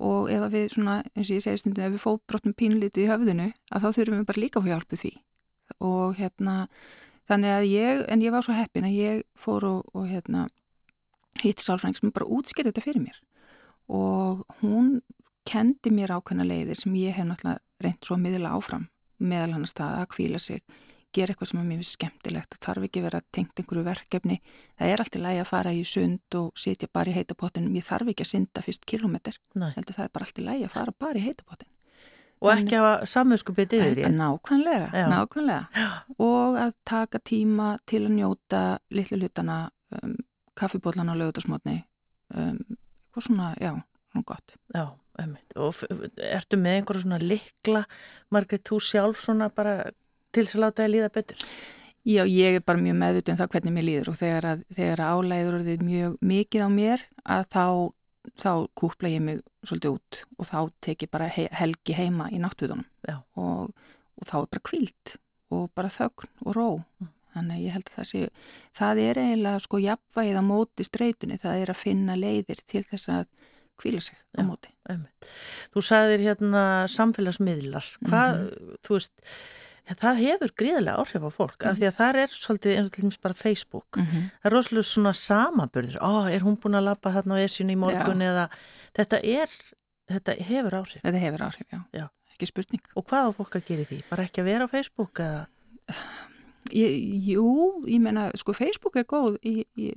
og ef við svona, eins og ég segi stundum, ef við fóbrotnum pínlítið í höfðinu að þá þurfum við bara líka að hjálpu því og hérna, þannig að ég en ég var svo heppin að ég fór og hérna, hitt sálfræng sem bara útskýrði þetta fyrir mér. Og hún kendi mér ákveðna leiðir sem ég hef náttúrulega reynd svo að miðla áfram. Meðal hann að staða að kvíla sig gera eitthvað sem er mjög skemmtilegt. Það þarf ekki vera tengt einhverju verkefni. Það er alltaf lægi að fara í sund og sitja bara í heitapottinum, ég þarf ekki að synda fyrst kilometr, heldur það er bara alltaf lægi að fara bara í heitapottin. Og ekki að samvöskupið yfir því. Nákvæmlega, nákvæmlega. Og að taka tíma til að njóta litlu hlutana um, kaffibóllan á lögutasmotni um, og svona, já, svona gott Já, einmitt. og ertu með einhverja svona likla, Margrét, þú sjálf svona bara til þess að láta þið líða betur? Já, ég er bara mjög meðvitið um það hvernig mér líður og þegar, að, þegar að álæður orðið mjög mikið á mér að þá, þá kúpla ég mig svolítið út og þá tek ég bara he helgi heima í náttúðunum og, og þá er bara kvíld og bara þögn og ró. Mm. Þannig að ég held að það sé, það er eiginlega sko jafnvægið á móti streytunni, það er að finna leiðir til þess að kvíla sig á Já. móti. Einmitt. Þú sagðir hérna samfélagsmiðlar, hvað, þú veist, ja, það hefur gríðilega áhrif á fólk, af því að það er svolítið eins og til dæmis bara Facebook. -hmm. Það er rosalega svona samaburður, ó, er hún búin að lappa þarna á esjunni í morgun eða þetta er, þetta hefur áhrif. Þetta hefur áhrif, já. Já. Ekki spurning. Og hvað á fólk að gera því? Bara ekki að vera á Facebook eða? Ég, jú, ég meina, sko, Facebook er góð í, í,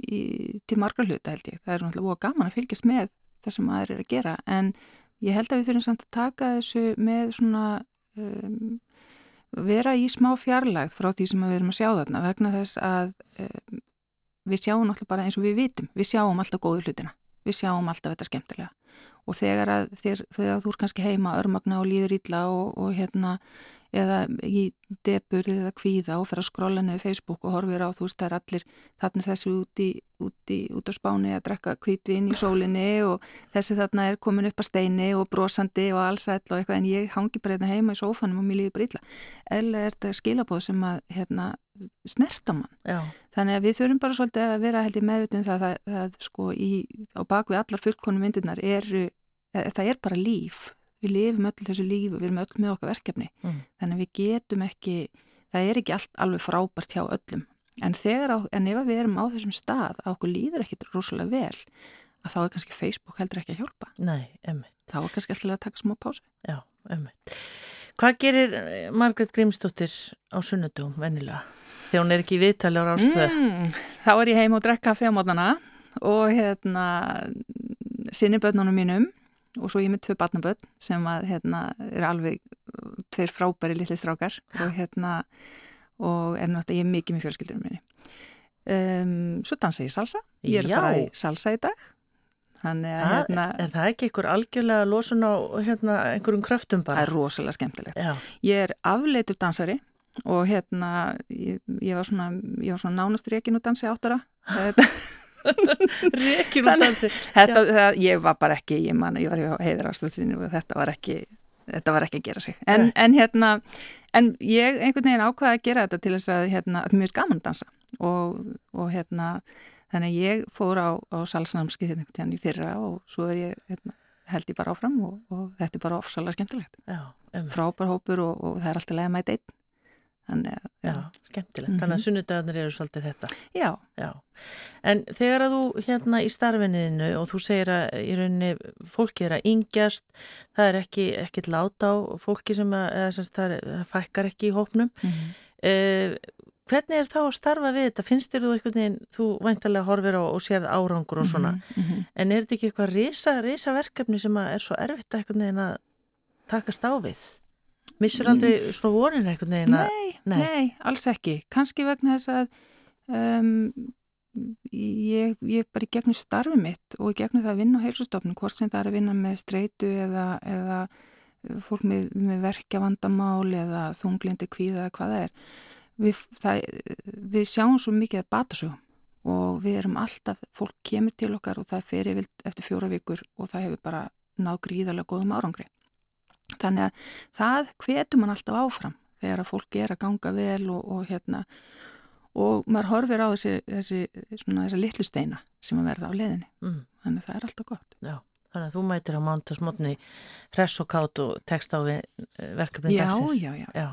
í, til margar hluta held ég. Það er náttúrulega voða gaman að fylgjast með það sem maður er að gera, en ég held að við þurfum samt að taka þessu með svona um, vera í smá fjarlægð frá því sem við erum að sjá þarna vegna þess að um, við sjáum náttúrulega bara eins og við vitum, við sjáum alltaf góðu hlutina, við sjáum alltaf þetta skemmtilega og þegar að þeir, þegar þú er kannski heima örmagna og líður ítla og, og hérna eða í debur eða kvíða og fer að skrolla niður Facebook og horfir á þú veist það er allir þarna þessi út, í, út, út á spáni að drekka kvítvin í sólinni og þessi þarna er komin upp að steini og brosandi og allsæll og eitthvað en ég hangi bara hérna heima í sófanum og mér líður bara illa. Eða er þetta skilabóð sem að hérna, snerta mann. Já, Þannig að við þurfum bara svolítið að vera held í meðvitum það að sko í, á bakvið allar fullkonum myndirnar eru, það er bara líf. Við lifum öll þessu líf og við erum öll með okkar verkefni. Mm. Þannig að við getum ekki, það er ekki allt alveg frábært hjá öllum. En, á, en ef við erum á þessum stað að okkur líður ekkit rosalega vel, að þá er kannski Facebook heldur ekki að hjálpa. nei, emmitt, Þá er kannski alltaf að taka smá pásu. já, emmitt. Hvað gerir eh, Margrét Grímsdóttir á sunnudum, vennilega? Þegar hún er ekki viðtali á rástöð. Mm, þá er ég heim og drekka mótnana og hérna sinni börnunum mínum og svo ég er með tvö barnabörn sem að hérna er alveg uh, tveir frábæri litli strákar og hérna og er náttúrulega ég er mikið með fjölskyldurum minni. Um, svo dansa ég salsa. Ég er að Já. fara í salsa í dag. Þannig að Það- hérna, Er það ekki einhver algjörlega losun á hérna, einhverjum kröftum það bara? er rosalega skemmtilegt. Já, Ég er afleitur dansari og hérna ég, ég var svona, ég var svona nánast reikin og dansi áttara. Rekin og Þannig- dansi. þetta, það, ég var bara ekki, ég man, ég var hjá heiður ástöðinu og þetta var ekki, þetta var ekki að gera sig. En, Nei. en hérna, en ég einhvern veginn ákvaði að gera þetta til þess að, hérna, að gaman að dansa og, og hérna, þannig að ég fór á, á salsnámskið hérna einhvern tíðan í fyrra og svo er ég, hérna, held ég bara áfram og, og þetta er bara ofsalega skemmtilegt. Já, emmitt. Frábær hópur og, og það er alltaf lega mæt einn. Þannig Já, skemmtilegt. Þannig að sunnudagarnir eru svolítið þetta. já, Já, en þegar að þú hérna í starfinniðinu og þú segir að í rauninni fólki er að yngjast, það er ekki, ekki láta á fólki sem að, eða sem það, er, það fækkar ekki í hópnum. Mhm. Eh, hvernig er þá að starfa við þetta? Finnst þér þú einhvern veginn, þú væntalega horfir á og sér árangur og svona, Mhm. en er þetta ekki eitthvað risa, risa verkefni sem að er svo erfitt að einhvern veginn að takast á við? Missur aldrei svona vonin einhvern veginn að... Nei, Nei. nei, alls ekki. Kanski vegna þess að um, ég, ég bara í gegnum starfi mitt og í gegnum það að vinna á heilsustofnum, hvort sem það er að vinna með streitu eða, eða fólk með, með verkjavandamál eða þunglindi kvíða eða hvað það er. Við, það, við sjáum svo mikið að batasögum og við erum alltaf, fólk kemur til okkar og það fer eftir fjóra vikur og það hefur bara náð gríðarlega góðum árangri. Þannig að það hvetur mann alltaf áfram þegar að fólk er að ganga vel og, og hérna og maður horfir á þessi, þessi, svona, þessi litlu steina sem að verða á leiðinni. Mm, Þannig að það er alltaf gott. já, þannig að þú mætir á mántasmotni hress og kátt og tekst á eh, verkefni Já, dagsins. já, já. Já,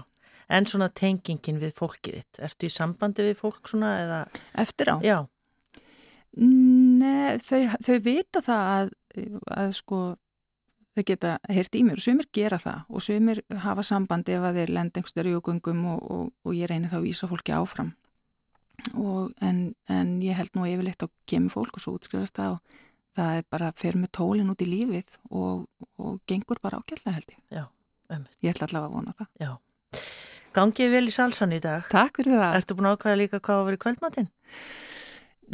en svona tengingin við fólkið þitt, ertu í sambandi við fólk svona eða, Eftir á. já, Nei, þau, þau vita það að, að sko þau geta heyrt í mér og sumir gera það og sumir hafa sambandi ef að þeir lenda einhverstari og gungum og, og, og ég reynir þá að vísa fólki áfram og, en, en ég held nú yfirleitt á kemur fólk og svo útskrifast það og það er bara að fer með tólinn út í lífið og, og gengur bara ágætlega held ég. já, Ég ætla allavega að vona það. já. Gangið vel í salsan í dag. Takk fyrir það. Ertu búin að ákvæða líka hvað að vera í kvöldmatinn?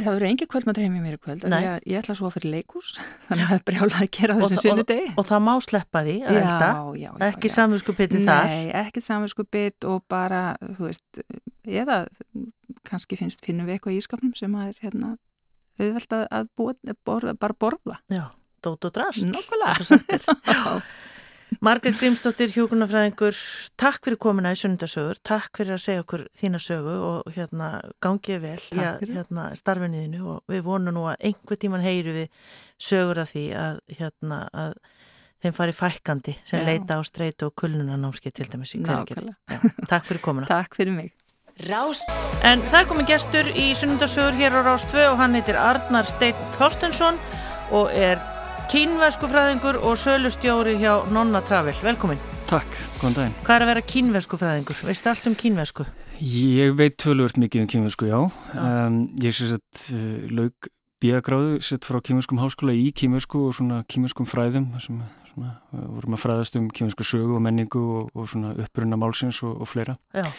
Það verður engi kvöldmatur heim í mér í kvöld. af Nei. því að Ég ætla svo að fyrir leikús, þannig að það er brjálað að gera Og þessi sunnudegi. Og það má sleppa því að elda, já, já, ekki já. samvinsku pitið þar. Nei, ekkert samvinsku bit og bara, þú veist, eða kannski finnst, finnum við eitthvað í ískapnum sem að er hérna auðvelt að, að búa, borða, bara borða. Já, dót og drast. Nákvæmlega. Margrét Grímsdóttir, hjókunarfræðingur, takk fyrir komuna í sunnundasögur, takk fyrir að segja okkur þína sögu og hérna gangið vel hérna, starfinniðinu og við vonum nú að einhver tíman heyru við sögur af því að, hérna, að þeim fari fækkandi sem Já. leita á streitu og kulnunanámski til dæmis í hverjargerð. Nákvæmlega. Takk fyrir komuna. Takk fyrir mig. Rás En það komið gestur í sunnundasögur hér á Rás 2 og hann heitir Arnar Steinn Þorstensson og er kínverskufræðingur og sölustjóri hjá Nonna Travel. Velkomin. Takk, góðan daginn. Hvað er að vera kínverskufræðingur? Veistu allt um kínversku? Ég veit tölvört mikið um kýmversku, já. Já. Um, ég sé sett uh, laug bíagráðu sett frá kýmverskum háskóla í kýmversku og svona kýmverskum fræðum sem svona, vorum að fræðast um kýmversku sögu og menningu og, og svona upprunna málsins og, og fleira. Já.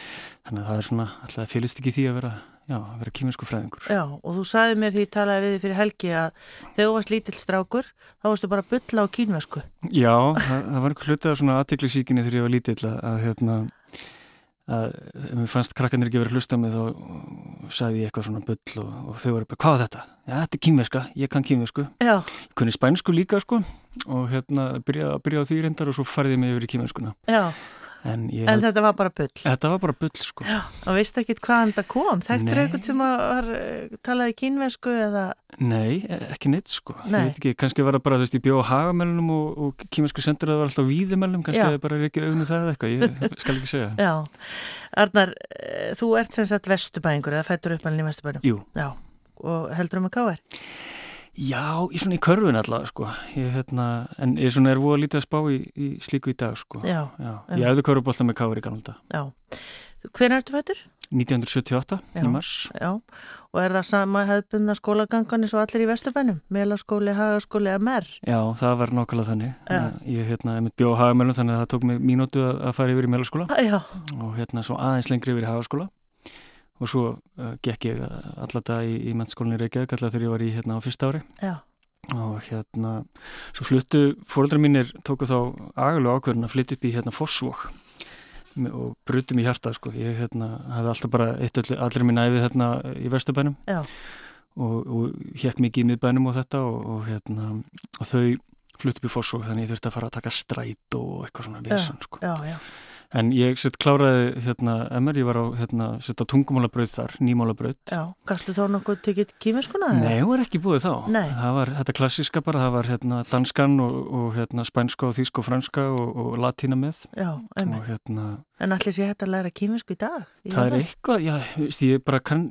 Þannig að það er svona, alltaf félist ekki því að vera, já, að vera kýmversku fræðingur. Já, og þú sagði mér því ég talaði við þig fyrir helgi að þegar þú varst lítill strákur, þá varstu bara að bulla á kínversku. Já, það, það var einhver hluti af svona aðtiklisíkinni þegar ég var lítill að, að hérna að ef mér fannst krakkarnir ekki verið hlusta mig þá sagði ég eitthvað svona bull og, og þau voru bara, hvað er þetta? Já, þetta er kýmverska, ég kann kýmversku Já, Ég kunni spænsku líka sko og hérna byrjaði byrja á því reyndar og svo færði en, en þetta var bara bull. þetta var bara bull sko Já, og veist ekki hvaðan þetta kom? Þekktur eitthvað sem var, eh, talaði kínversku eða... Nei, e- ekki neitt sko Nei. Ég veit ekki, kannski var það bara, þú veist, ég bjóð á hagamælunum og, og kýmversku sendur að það var alltaf víðimælum kannski það bara er ekki auðvitað það eða eitthvað ég skal ekki segja Já, Arnar, eh, þú ert sem sagt vestubæðingur eða fættur uppalinn í vestubæðinum. Jú, Já, og heldur um að káir? Já, í svona í körfun allavega sko ég, hérna, en ég svona er voða lítið að spá í, í slíku í dag sko Já, Já, ég hefði körfubólta með káur í galanda já. Hvenær ertu fættur? 1978 Já. í mars Já, og er það sama hefðbundna skólagangan eins og allir í Vesturbænum? Melaskóli, hagaskóli mer? Já, það var nákvæmlega þannig. Ég hérna, ég bjóð á hagamælum þannig að það tók mig mínútu að, að fara yfir í melaskóla Já, og hérna svo aðeins lengri yfir í hagaskóla og svo uh, gekk ég alltaf í, í mennskólinni Reykjavík alltaf þegar ég var í hérna á fyrsta ári. Já, og hérna svo fluttu, fóreldrar mínir tóku þá agalega ákvörðin að flytja upp í hérna Fossvók og brutum í hjarta sko, ég hérna hafði alltaf bara eitt öll, allir mín æfið hérna í Vesturbænum. Já, og, og hékk mikið í miðbænum og þetta og, og hérna og þau fluttu upp í Fossvók þannig ég þurfti að fara að taka stræt og eitthvað svona vesen sko. já, já, en ég sett kláraði hérna MR, ég var á hérna sett á tungumálabraut þar, nýmálabraut já. Gastu þá nokkuð tekið kýmverskuna? Nei, hún var ekki búið þá. Nei. Það var þetta klassíska bara, það var hérna danskan og, og hérna spænska og þýsk og franska og, og latína með Já, einmitt. og hérna, En allir sé hægt að læra kýmversku í dag? Í það er eitthvað, já, veist, ég bara kann,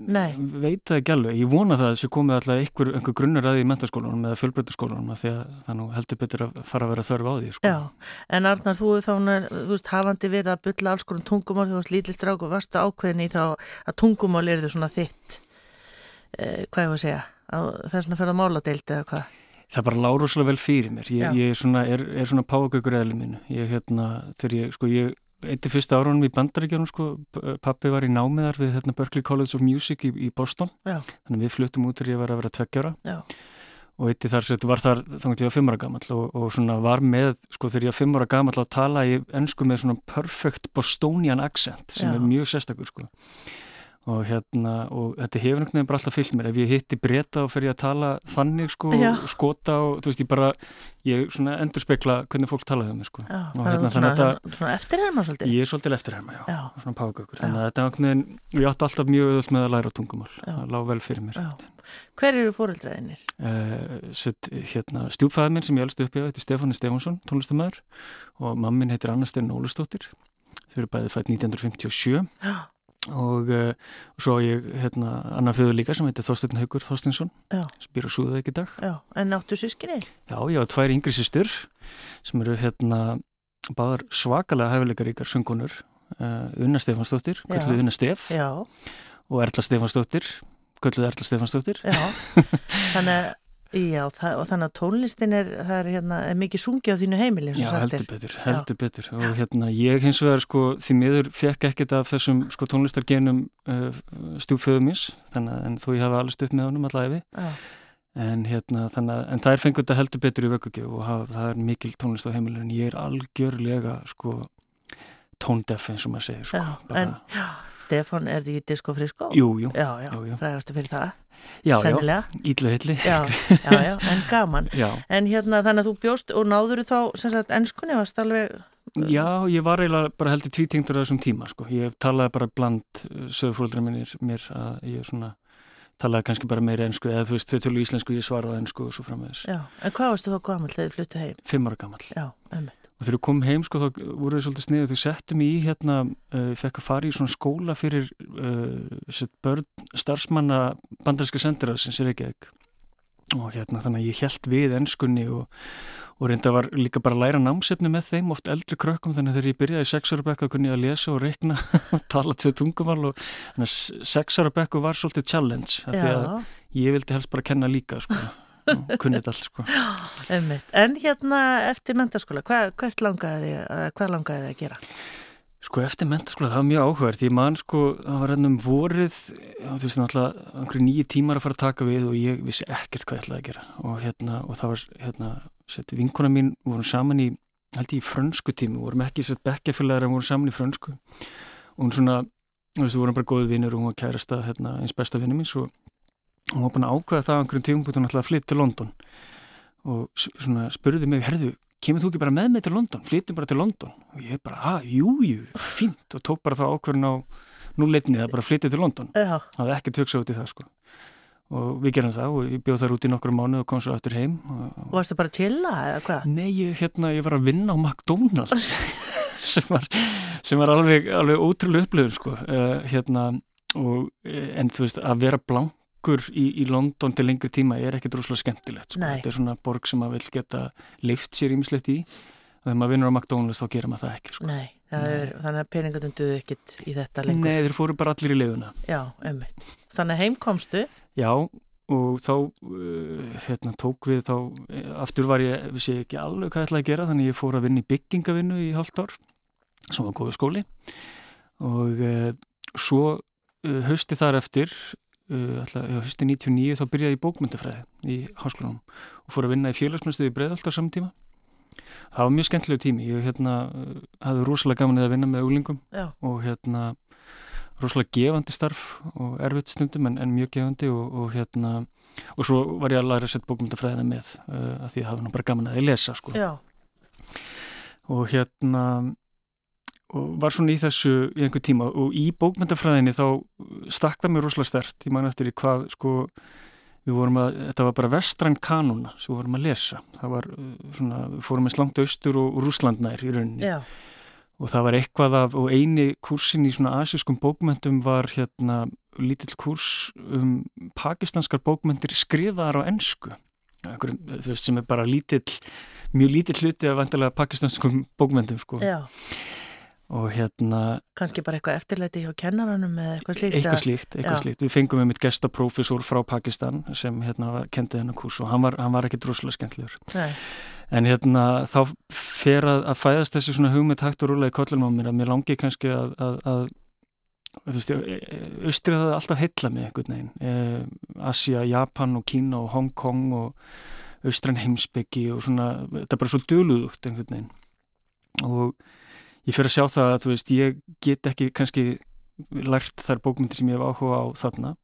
veit það ekki alveg. Ég vona það að þessu komið alltaf einhver, einhver grunnur að því í mentaskólanum eða fjölbreytaskólanum því að það nú heldur betur að fara að vera þörf á því, sko. Já, en Arnar, þú, þá, þú veist, hafandi verið að bylla alls konar tungumál, þú varst lítill strák og varstu ákveðin í þá að tungumál er þau svona þitt, eh, hvað ég var að segja, að það er svona að ferða máladeild eða hvað? Það bara lág rosalega vel fyrir mér. Ég, ég er svona, er, er svona págaukur eðlum mínu. Ég, hérna, þegar ég, sko, ég eitt í fyrsta árunum í bandaríkjörnum, sko, p- pappi var í námiðar við hérna, Berklee College of Music í, í Boston. Já. Þannig við fluttum út þegar ég var að vera tveggjára. Já. Og eitt í þar sett var þar þannig að ég var fimm ára gamall og, og svona var með, sko, þegar ég var fimm ára gamall að tala í ennsku með svona perfect Bostonian accent sem Já. er mjög sérstakur, sko og hérna, og þetta hefur einhvern veginn bara alltaf fyllt mér, ef ég hitti breyta og fer ég að tala þannig sko, Já. skota og þú veist, ég bara, ég svona endur spekla hvernig fólk talaði um mig sko Já, og hérna, þannig að þetta, svona eftirherma svolítið? ég er svolítið eftir hérna, já, Já. svona págaukur, Já. þannig að þetta er einhvern veginn, ég átti alltaf mjög öll með að læra tungumál, það lág vel fyrir mér. Hver eru fóreldraðinir? uh, sett, hérna, stjúpfæðin minn sem ég elst upp í, þetta er Stefáni Stefánsson, tónlistamæður og mammin heitir Anna Steinn Ólustóttir þau eru bæðið fætt 1957 Já, og uh, svo ég hérna annar föður líka sem heitir Þorsteinn Haugur Þorsteinsson. Býr á Súðavík í dag. Já, en áttu sískinni? Já, ég á tvær yngri sýstur sem eru hérna báðar svakalega hæfileikaríkar söngunur uh, Unna Stefansdóttir, Já. kölluð Unna Stef. Já, og Erla Stefansdóttir, kölluð Erla Stefansdóttir já, þannig að Já, það, og þannig að tónlistin er, er, hérna, er mikið sungi á þínu heimili Já, heldur betur, heldur Já. betur. Og hérna ég hins vegar sko því miður fekk ekkert af þessum sko tónlistargenum uh, stjúpföðumins en þó ég hafa allir stupp með honum allavega en hérna en það er fengut að heldur betur í vöggugjöf og hafa, það er mikil tónlist á heimilinu en ég er algjörlega sko tóndef eins og maður segir sko, Já, en já, Stefan, er því disko frisko? Jú, jú, já, já, frægastu fyrir það. Já, Sennilega. já, ídluhilli já, já, já, en gaman. En hérna þannig að þú bjóst og náður þú þá sem sagt ennskunni, varst alveg Já, ég var eiginlega bara heldur tvítingtur á þessum tíma, sko, ég talaði bara bland uh, sögfólkdra minnir mér að ég svona talaði kannski bara meira ennsku, eða þú veist, þau tölu íslensku ég svaraði ennsku og svo framvegis. Já, en hvað varstu þá gammal þegar þið fluttu heim? Fimm ára gammal Já, einmitt og þegar við komum heim sko þá voru við svolítið sniðið þau settum í hérna, uh, fekk að fara í svona skóla fyrir uh, börn starfsmanna bandarinska sendiraðsins er ekki ekki og hérna þannig að ég held við ennskunni og, og reynda var líka bara að læra námsefni með þeim, oft eldri krökkum þannig að þegar ég byrjaði í sexára bekku að kunni að lesa og rekna og tala til tungumál og þannig að sexára bekku var svolítið challenge af því að ég vildi helst bara kenna líka sko kunnit allt sko. En hérna eftir mentaskóla hvað, langaði þið hvað langaði þið að gera? Sko eftir mentaskóla það var mjög áhverð ég man sko, það var ennum vorið þú veist náttúrulega, einhverju nýju tímar að fara að taka við og ég vissi ekkert hvað ég ætlaði að gera. Og hérna, og það var hérna, sett vinkona mín, við vorum saman í held ég í frönsku tími, við vorum ekki sett bekkefélagar en vorum saman í frönsku. Og hún svona, þú veist, við vorum bara góði vinnur og hún var kærasta, hérna, eins besta vinni mín svo og hún var búin að ákvæða það á einhverjum tíum búin að flytta til London. Og svona spurði mig, herðu, kemur þú ekki bara með mig til London, flyttum bara til London. Og ég bara, að, jú, jú, fint og tók bara það ákverðin á núleitni að bara flytja til London. Það hefði ekki töksa út í það sko. Og við gerum það og ég bjóð þar út í nokkru mánu og kom svo aftur heim og Varstu bara til það eða hvað? Nei, ég, hérna, ég var að vinna á McDonalds sem var, sem var alveg, alveg ótrúlega upplöður sko. Uh, hérna og eh, en þú veist, að vera blank okkur í, í London til lengri tíma er ekkert rosalega skemmtilegt sko. þetta er svona borg sem maður vil geta lift sér ímislegt í. Þegar maður vinnur á McDonalds þá gerir maður það ekki sko. Nei, það er, þannig að peningatum duðu ekkit í þetta lengur. Nei, þeir fóru bara allir í leiðuna Já, ummitt Þannig að heimkomstu Já, og þá uh, hérna, tók við þá eh, aftur var ég, vissi ekki alveg hvað ég ætlaði að gera þannig ég fór að vinna í byggingavinnu í halvt ár sem var góðu skóli. Og uh, svo uh, hausti þar eftir höstu 99 þá byrjaði ég bókmyndafræði í háskólanum og fór að vinna í félagsmyndstöði í Breðalt á samtíma það var mjög skemmtilegu tími ég hérna, uh, hafði rosalega gaman að vinna með úlingum já. og hérna rosalega gefandi starf og erfitt stundum en, en mjög gefandi og, og hérna og svo var ég að læra að setja bókmyndafræðina með uh, að því að var nú bara gaman að ég lesa sko. og hérna og var svona í þessu í einhver tíma og í bókmyndafræðinni þá stakta mér rosalega stert. Ég man eftir í hvað sko við vorum að, þetta var bara vestrann kanuna sem við vorum að lesa. Það var uh, svona, við fórum eins langt austur og, Rúslandnær í rauninni. Já. og það var eitthvað af, og eini kursin í svona asískum bókmyndum var hérna lítill kurs um pakistanskar bókmyndir skrifaðar á ennsku sem er bara lítill mjög lítill hluti af vantilega pakistanskum bókmyndum sko. Já og hérna kannski bara eitthvað eftirleiti hjá kennaranum eða eitthvað slíkt eitthvað slíkt, eitthvað slíkt. við fengum um eitt gestaprófessor frá Pakistan sem hérna kendi hennar kurs og hann var, hann var ekki droslega skemmtilegur. En hérna þá fer að, að fæðast þessi svona hugmynd hægt og rúlega í kollunum á mér að mér langi kannski að, að, að þú veist, austrið það alltaf heitla mig einhvern veginn. Eh, Asia, Japan og Kína og Hong Kong og austran heimsbyggi og svona, þetta er bara svo döluðugt einhvern veginn. Og ég fyrir að sjá það að þú veist, ég get ekki kannski lært þær bókmyndir sem ég hef áhuga á þarna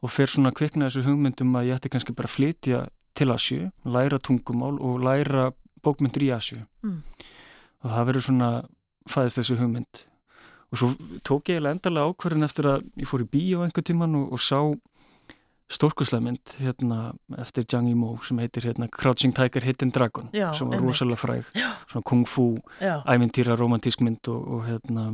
og fer svona að kvikna þessu hugmyndum að ég ætti kannski bara að flytja til Asju, læra tungumál og læra bókmyndir í Asju mm. og það verður svona fæðist þessu hugmynd og svo tók ég endalega ákverðin eftir að ég fór í bíó einhver tíman og, og sá stórkusleimynd hérna, eftir Zhang Yimou sem heitir hérna, Crouching Tiger, Hidden Dragon Já, sem var rosalega fræg Já. svona kung fu, ævintýra, romantísk mynd og, og hérna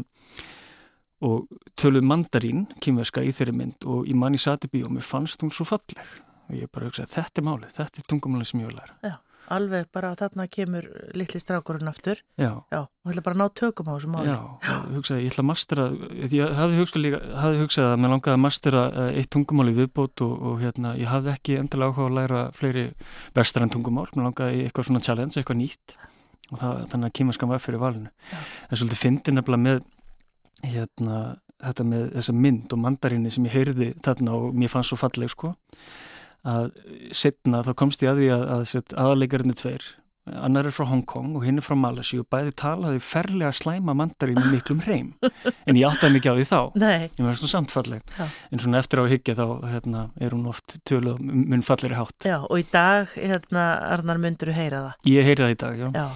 og töluð mandarín kýmverska í þeirri mynd og í manni sati bí og mér fannst hún svo falleg og ég bara hugsaði þetta er málið, þetta er tungumáli sem ég vil læra Já. Alveg bara þarna kemur litli strákurinn aftur. Já. Já, og ætla bara að ná tökum á þessu máli. Já, hugsaði, ég ætla að mastera, ég hafði hugsað líka, hafði hugsað að mér langaði að mastera eh, eitt tungumál í viðbót og, og hérna, ég hafði ekki endilega áhuga að læra fleiri vestræn tungumál, mér langaði eitthvað svona challenge, eitthvað nýtt og það, þannig að kýmaskan var fyrir valinu. En svolítið fyndi nefnilega með, hérna, þetta með þessa mynd og mandarinni sem ég heyrði þarna og mér fannst svo falleg, sko að setna þá komst ég að því að, að, að aðalegarinn er tveir annar er frá Hongkong og hinn er frá Malasí og bæði talaði ferlega slæma mandarín með miklum hreim, en ég áttaði mikið á því þá. Nei. ég var svona samtfalleg en svona eftir á higgja þá hérna, er hún oft töluð mun fallir í hátt. Já, og í dag, hérna, Arnar, myndur þú heyra það? Ég heyri það í dag, já, já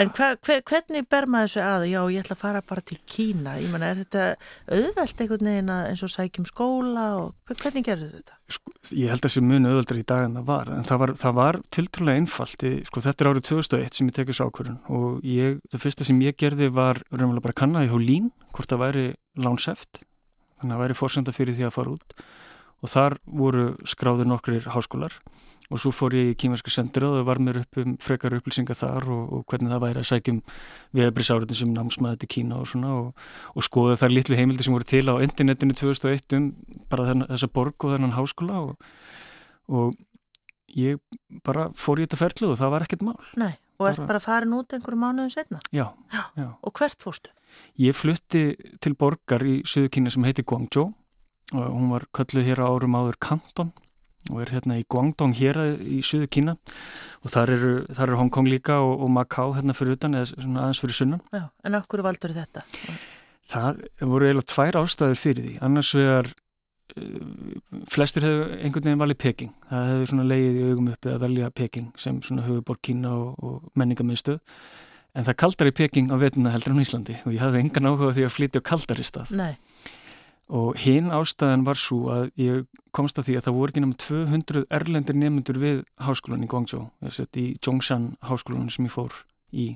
En hva, hva, hvernig ber maður þessu að? Já, ég ætla að fara bara til Kína. Ég menna, er þetta auðvelt einhvern veginn eins og sækjum skóla og hvernig gerðu þetta? Sko, ég held að þessi muni auðvöldar í dag en það var, en það var, það var þetta er árið 2001 sem ég tekið svo ákvörðun og ég, það fyrsta sem ég gerði var raunverulega bara kannaði hjá Lín, hvort það væri lánseft, þannig að það væri fórsenda fyrir því að fara út. Og þar voru skráðir nokkrir háskólar og svo fór ég í kýmerska sendir og það var mér upp um frekar upplýsingar þar og, og hvernig það væri að sækjum viðabrisáriðin sem námsmaði til Kína og svona og, og skoða þar litlu heimildi sem voru til á internetinu 2001 um bara þessa borg og þennan háskóla og, og ég bara fór í þetta ferlu og það var ekkert mál. Nei, og bara, ert bara farin út einhverju mánuðum setna? Já, já. já. Og hvert fórstu? Ég flutti til borgar í Suðu Kína sem heiti Guangzhou og hún var kölluð hér á árum áður Kanton og er hérna í Guangdong hér í Suðu Kína og þar eru, þar eru Hongkong líka og, og Macau hérna fyrir utan eða svona aðeins fyrir sunnan. Já, en okkur valdur þetta? Það voru eiginlega tvær ástæður fyrir því. Annars vegar flestir hefur einhvern veginn valið Peking. Það hefur svona leiðið í augum uppi að velja Peking sem svona höfuborg Kína og, og menningamöðstöð. En það kaldar í Peking á vetuna heldur en Íslandi og ég hafði engan áhuga því að flytja á kaldari stað. Nei og hinn ástæðan var svo að ég komst að því að það voru ekki náttúrulega 200 erlendir nefnundur við háskólan í Guangzhou, þess að í Zhongshan háskólan sem ég fór í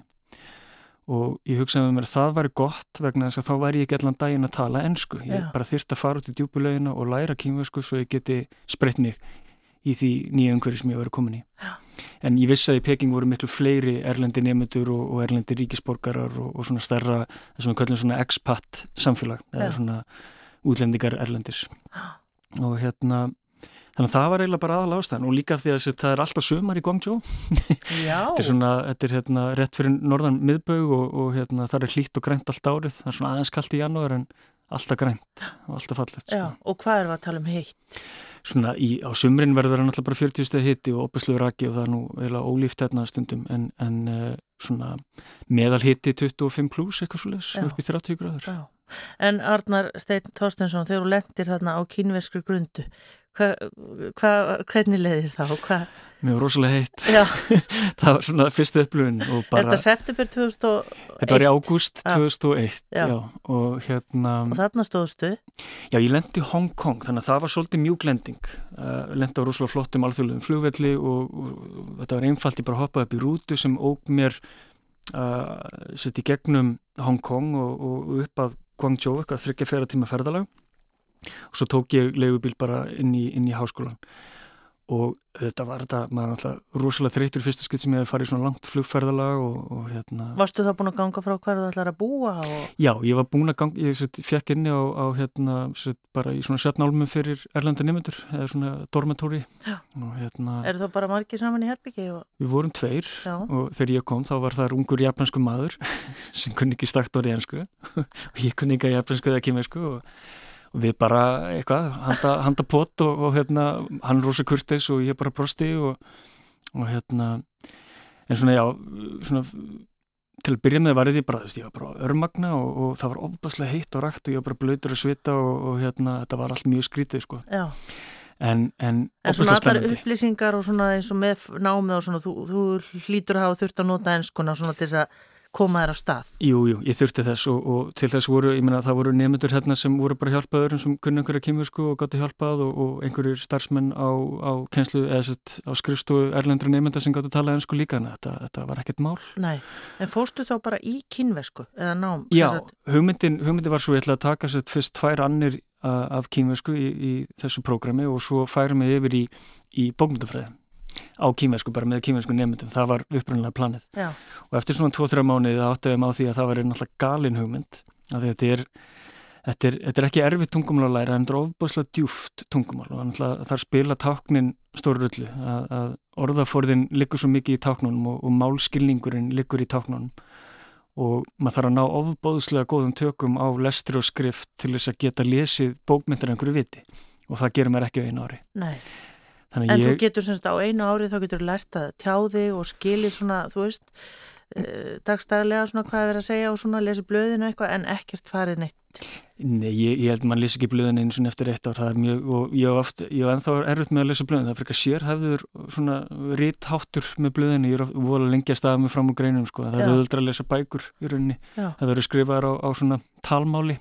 og ég hugsaði með mér að það væri gott vegna þess að þá væri ég ekki allan daginn að tala ennsku, ég yeah. bara þyrst að fara út í djúbulegina og læra kýmvesku svo ég geti spreytt mig í því nýja umhverju sem ég var komin í. Yeah. en ég vissi að í Peking voru miklu fleiri erlendir nefnundur og, og erlendir ríkisborgarar og, og svona stærra, þess að við kallum svona expat samfélag, eða svona útlendingar erlendis. Og hérna þannig að það var eiginlega bara aðal ástæðan og líka því að það er alltaf sömar í Guangzhou. Þetta er svona, þetta er hérna rétt fyrir norðan miðbög og, og hérna það er hlýtt og grænt allt árið, það er svona aðeins kallt í janúar en alltaf grænt og alltaf fallet sko. og hvað er það að tala um heitt? Svona í, á sumrin verður það náttúrulega bara 40 steg hitti og opuslu raki og það er nú eiginlega ólíft hérna stundum. En, en uh, svona meðal hitti 25 pluss eitthvað svolítið upp í 30 gráður. Já. En Arnar Steinn Þorstensson, þegar þú lendir þarna á kínveskri grundu, hva, hva, hvernig leiðir og hvað? Mér var rosalega heitt. það var svona fyrstu upplöfun. Þetta september 2001? Þetta var í ágúst 2001, já. já. Og hérna... Og þarna stóðstu? Já, ég lendi í Hong Kong, þannig að það var svolítið mjúk lending. Uh, lendi á rosalega flottum alþjóðlegum flugvelli og, og, og þetta var einfalt, ég bara hoppaði upp í rútu sem óg mér uh, sett í gegnum Hong Kong og, og upp að Guangzhou, eitthvað þryggja fjara tíma ferðalag og svo tók ég legubíl bara inn í, inn í háskólan og þetta var þetta, maður alltaf rosalega þreytur fyrsta skilt sem ég hef farið í svona langt flugferðalag og, og hérna Varstu þá búin að ganga frá hverju þú ætlar að búa? Og... Já, ég var búin að ganga, ég set, fekk inni á, á hérna, set, bara í svona sjöfnálmum fyrir erlenda nefndur, eða svona dormatóri hérna Er það bara margir saman í herbyggi? Og... Við vorum tveir Já. og þegar ég kom þá var það ungur japansku maður sem kunni ekki stakt orðið ennsku og ég kunni ekki japansku eða kymesku og við bara eitthvað, handa, handa pott og, og hérna, hann rosa kurtis og ég bara brosti og, og hérna en svona já svona, til að byrja með var ég bara, þú veist, ég var bara örmagna og, og það var ofbáslega heitt og rætt og ég var bara blöytur að svita og hérna þetta var allt mjög skrítið sko. Já. En, en, en svona allar upplýsingar og svona eins og með námið og svona þú, þú hlýtur að hafa þurft að nota enskuna svona til þess að koma þér á stað? Jú, jú, ég þurfti þess og, og til þess voru, ég meina það voru nefndur hérna sem voru bara hjálpaður sem kunni einhverja kemursko og gáttu hjálpað og, og einhverjir starfsmenn á, á á skrifstofu erlendra nefnda sem gáttu talað ennsku líka en þetta, þetta var ekkert mál. Nei, en fórstu þá bara í kynvesku eða nám? Já, hugmyndin, hugmyndin var svo ég ætla að taka sett fyrst tvær annir af kynvesku í, í þessu prógrami og svo færum við yfir í, í bókmyndafræði á kýmversku, bara með kýmversku nefndum, það var upprunnilega planið Já. og eftir svona 2-3 mánuði það átti þeim á því að það var náttúrulega galin hugmynd þetta er Þetta er, þetta er ekki erfið tungumál að læra en þetta er ofbúslega djúft tungumál og það er spila táknin stórullu að, að orðaforðin liggur svo mikið í táknunum og, og málskilningurinn liggur í táknunum og maður þarf að ná ofbúslega góðum tökum á lestri og skrift til þess að geta lesið bókmyndir einhverju viti og það gerir mér ekki einu ári. Nei. En ég... þú getur semst á einu ári þá getur lært að tjáði og skilir svona, þú veist, eh, dagstæðilega svona hvað er að segja og svona lesi blöðinu eitthvað en ekkert farið neitt. Nei, ég, ég held að mann lýs ekki blöðin eins og eftir eitt ár, það er mjög, og ég hef ofta, ég hef ennþá erfitt með að lesa blöðin, það fyrir að sérhæfður svona rítáttur með blöðinu, ég er volið að lengja staða með fram og greinum, sko, það er öðuldra að lesa bækur í rauninni, Já. það verður skrifaður á, á svona talmáli.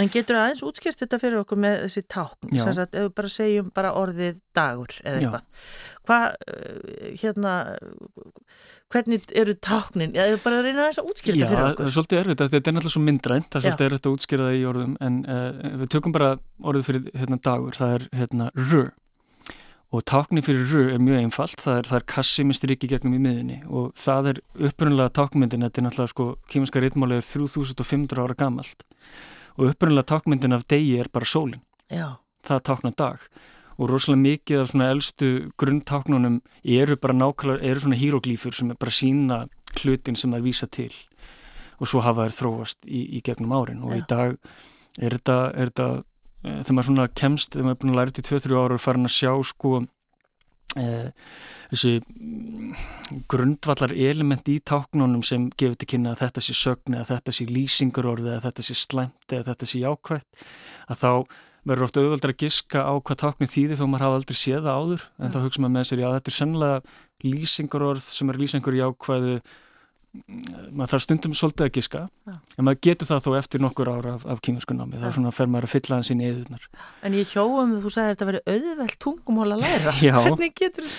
En getur það aðeins útskýrt þetta fyrir okkur með þessi tákn, sem sagt, ef við bara segjum bara orðið dagur eða eitthvað, hvað, eh, hérna, hvernig eru táknin? Er bara reyna að þess að útskýra þetta fyrir okkur. Já, það er svolítið erfitt, þetta er náttúrulega svo myndrænt, það er svolítið erfitt að útskýra það í orðum, en uh, við tökum bara orðið fyrir hérna, dagur, það er hérna rö. Og táknin fyrir rö er mjög einfalt, það er, það er kassi með striki gegnum í miðunni og það er upprunnulega tákmyndin, þetta er náttúrulega sko, kýminska ritmálega 3500 ára gamalt og upprunnulega tákmyndin af degi er bara sólinn, það tákna dag. Og rosalega mikið af svona eldstu grunntáknunum eru bara nákvæmlega, eru svona híroglífur sem er bara sína hlutin sem það vísa til. Og svo hafa þær þróast í, í gegnum árin. Og Já. í dag er þetta, er þetta e, þegar maður svona kemst, þegar maður er búin að læra til 2-3 ára og farin að sjá sko e, þessi mm, grundvallar element í táknunum sem gefur til kynna að þetta sé sögni, að þetta sé lýsingarorði, að þetta sé slæmt, að þetta sé jákvægt að þá verður ofta auðvöldar að giska á hvað táknir þýðir þó maður hafa aldrei séð það áður en ja. þá hugsa maður með sér, já þetta er sennilega lýsingarorð sem er lýsingur í ákvæðu maður þarf stundum svolítið að giska ja. en maður getur það þó eftir nokkur ára af, af kynaskunnámi, ja. þá svona fer maður að fylla hans í eðunar. En ég hjóum þú sagði að þetta veri auðveld tungumól að læra hvernig getur,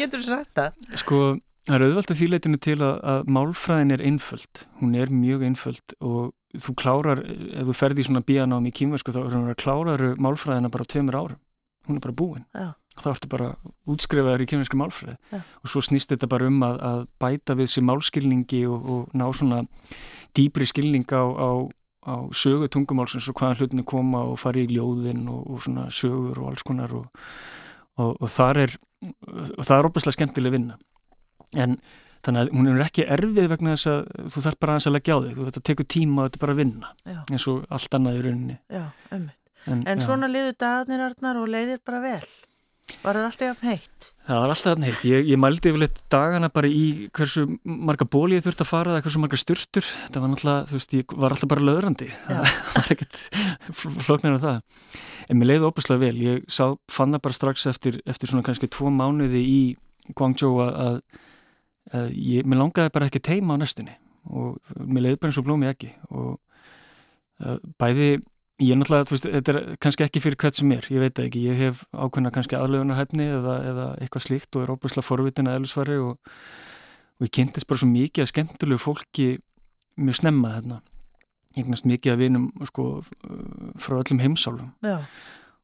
getur sagt það? Sko, það er auðveld að þýleitinu til að, að málfræðin er einföld hún er mjög einföld og þú klárar, ef þú ferði í svona bíanám í kýmversku þá kláraru málfræðina bara tveimur árum, hún er bara búin Já. Þá ertu bara útskrifaður í kýmversku málfræði. Já. og svo snýst þetta bara um að, að bæta við sér málskilningi og, og ná svona dýbri skilning á, á, á sögu tungumálsins og hvaðan hlutinu koma og fara í ljóðin og, og svona sögur og alls konar og, og þar er og það er óbærslega skemmtileg vinna. En þannig að hún er ekki erfið vegna þess að þú þarf bara að leggja á þig. Þú tekur tíma og þetta er bara að vinna já. eins og allt annað í rauninni. Já, En, en svona liður dagarnir og leiðir bara vel Var það alltaf jafn heitt? Það var alltaf jafn heitt, ég, ég mældi yfirleitt dagana bara í hversu marga bóli ég þurfti að fara eða hversu marga styrtur það var alltaf, þú veist, ég var alltaf bara löðrandi. Það var ekkert floknir af það, en mér leiði óbúslega vel. Ég sá, fann það bara strax eftir, eftir svona kannski tvo mánuði í Guangzhou að uh, ég, mér langaði bara ekki teima á næstunni. Og mér leiði bara eins og blómi ekki og uh, bæði ég er náttúrulega, þú veist, þetta er kannski ekki fyrir hvert sem er, ég veit ekki, ég hef ákveðna kannski aðlöfunarhæfni eða, eða eitthvað slíkt og er óbúslega forvitin að eðlusfari og, og ég kynntist bara svo mikið að skemmtilegu fólki mjög snemma þarna, eignast mikið að vinum sko frá öllum heimsálum Já.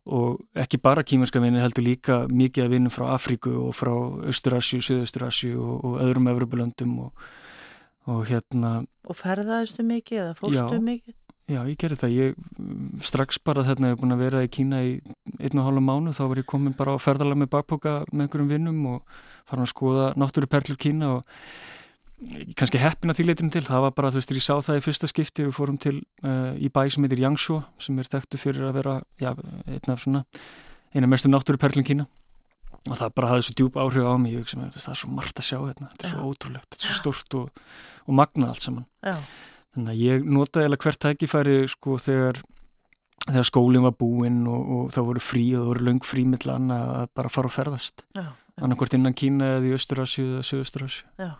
Og ekki bara kýmerska vinni heldur líka mikið að vinna frá Afríku og frá Östurasju, Suðausturasju og, og öðrum Evropalöndum og, og hérna Og ferðaðistu mikið eða fórstu mikið? Já, ég gerði það, ég strax bara þarna ég hef búin að vera í Kína í einn og hálfa mánu, þá var ég komin bara á ferðalega með bakboka með einhverjum vinnum og fara að skoða náttúruperlur Kína og kannski heppin að því leytinu til, það var bara þú veist, ég sá það í fyrsta skipti, við fórum til uh, í bæ sem heitir Yangshuo, sem er þekktu fyrir að vera, já, eina af svona eina mestu náttúruperlum Kína. Og það bara hafði svo djúb áhrif á mig. Ég, sem, það er svo margt að sjá hérna, þetta er svo ótrúlegt. Þetta er svo stort og, og magnað allt saman. Já. Þannig að ég notaði eða hvert tækifæri sko þegar þegar skólinn var búinn og, og það voru frí og það voru löng frí millan að bara fara og ferðast annarkort innan Kína eða í Östurasju eða Suðusturasju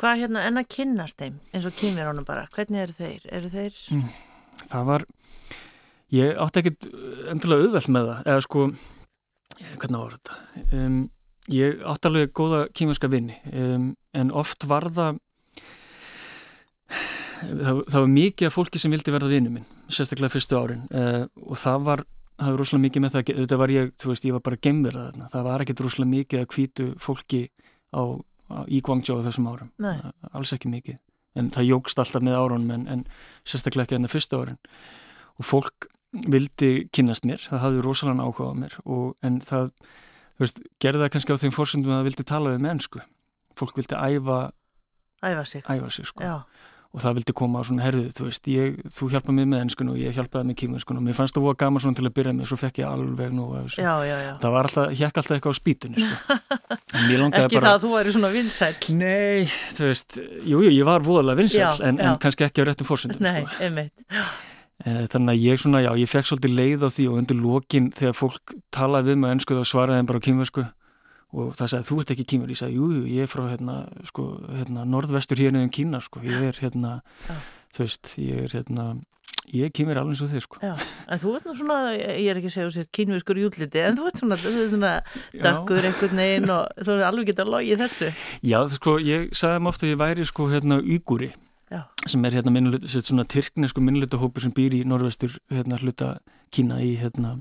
Hvað hérna en að kynnast þeim eins og kynir honum bara, hvernig eru þeir? Eru þeir? Mm, það var, ég átti ekkit endurlega auðvelt með það, eða sko, hvernig var þetta? Um, ég átti alveg góða kýmurska vinni, um, en oft var það, það, það var mikið af fólki sem vildi verða vinnu minn, sérstaklega fyrstu árin. Uh, og það var hafði rosalega mikið með það, þetta var ég, þú veist, ég var bara gemður að þarna, það var ekkert rosalega mikið að kvítu fólki á, á í Guangzhou þessum árum, Nei. alls ekki mikið. En það jógst alltaf með árunum en, en sérstaklega ekki enn það fyrsta árin. Og fólk vildi kynast mér, það hafði rosalega áhuga á mér. Og, en það, þú veist, gerði það kannski á þeim fórsöndum að það vildi tala við mennsku fólk vildi æfa, æfa sig, æfa sig sko. Og það vildi koma á svona herðu, þú veist, ég, þú hjálpaði mig með ennskunum og ég hjálpaði með kímunskunum og mér fannst það voða gaman svona til að byrja með, svo fekk ég alveg nú að þessu. já, já, já. Það var alltaf, hjekk alltaf eitthvað á spýtunni, sko. Ekki bara... það að þú væri svona vinsæll. Nei, þú veist, jú, jú, ég var voðalega vinsæll, Já, en, en kannski ekki á réttum fórsendum, Nei, sko. einmitt. Eh, Þannig að ég svona, já, ég fekk svolítið leið á því og undir lokin þegar fólk talaði við mig ennsku þá svaraði þeim bara á kýmversku og það sagði, þú ert ekki kýmver, ég sagði, jú, jú, ég er frá hérna, sko, hérna, norðvestur hérna um Kína, sko, ég er hérna, Já. þú veist, ég er hérna, ég kýmver alveg eins og þið, sko. Já, en þú ert nú svona, ég er ekki að segja sér kínviskur í útliti, en þú ert svona, svona dökkur einhvern veginn og þú ert alveg getað að logið þessu. Já, sko, ég sagði þeim ofta að ég væri, sko, hérna, Úgúri, sem er hérna minnluta, sett svona tyrknesku minnlutahópur sem býr í norðvestur, hérna, hluta Kína í, hérna,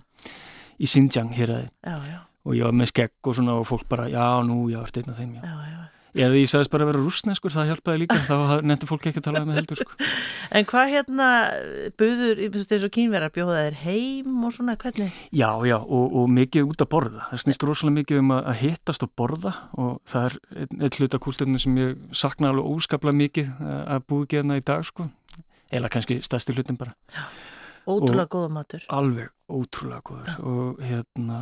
í Xinjiang, hér já, og ég var með skegg og svona og fólk bara, já, nú, já, ert einn af þeim, já. já, já. Eða ég sagðist bara að vera rúsneskur, það hjálpaði líka, þá nefndi fólk ekki að tala með heldur, sko. En hvað hérna buður, þess að kínverðar bjóða þér heim og svona, hvernig? Já, já, og, og mikið út að borða. Það snýst rosalega mikið um að, að hittast og borða og það er einn ein hluta kúlturinn sem ég sakna alveg óskaplega mikið eh, að búi ekki hérna í dag, sko. Eða kannski stærsti hlutin bara. Ótrúlega góða matur. Alveg ótrúlega góður og hérna,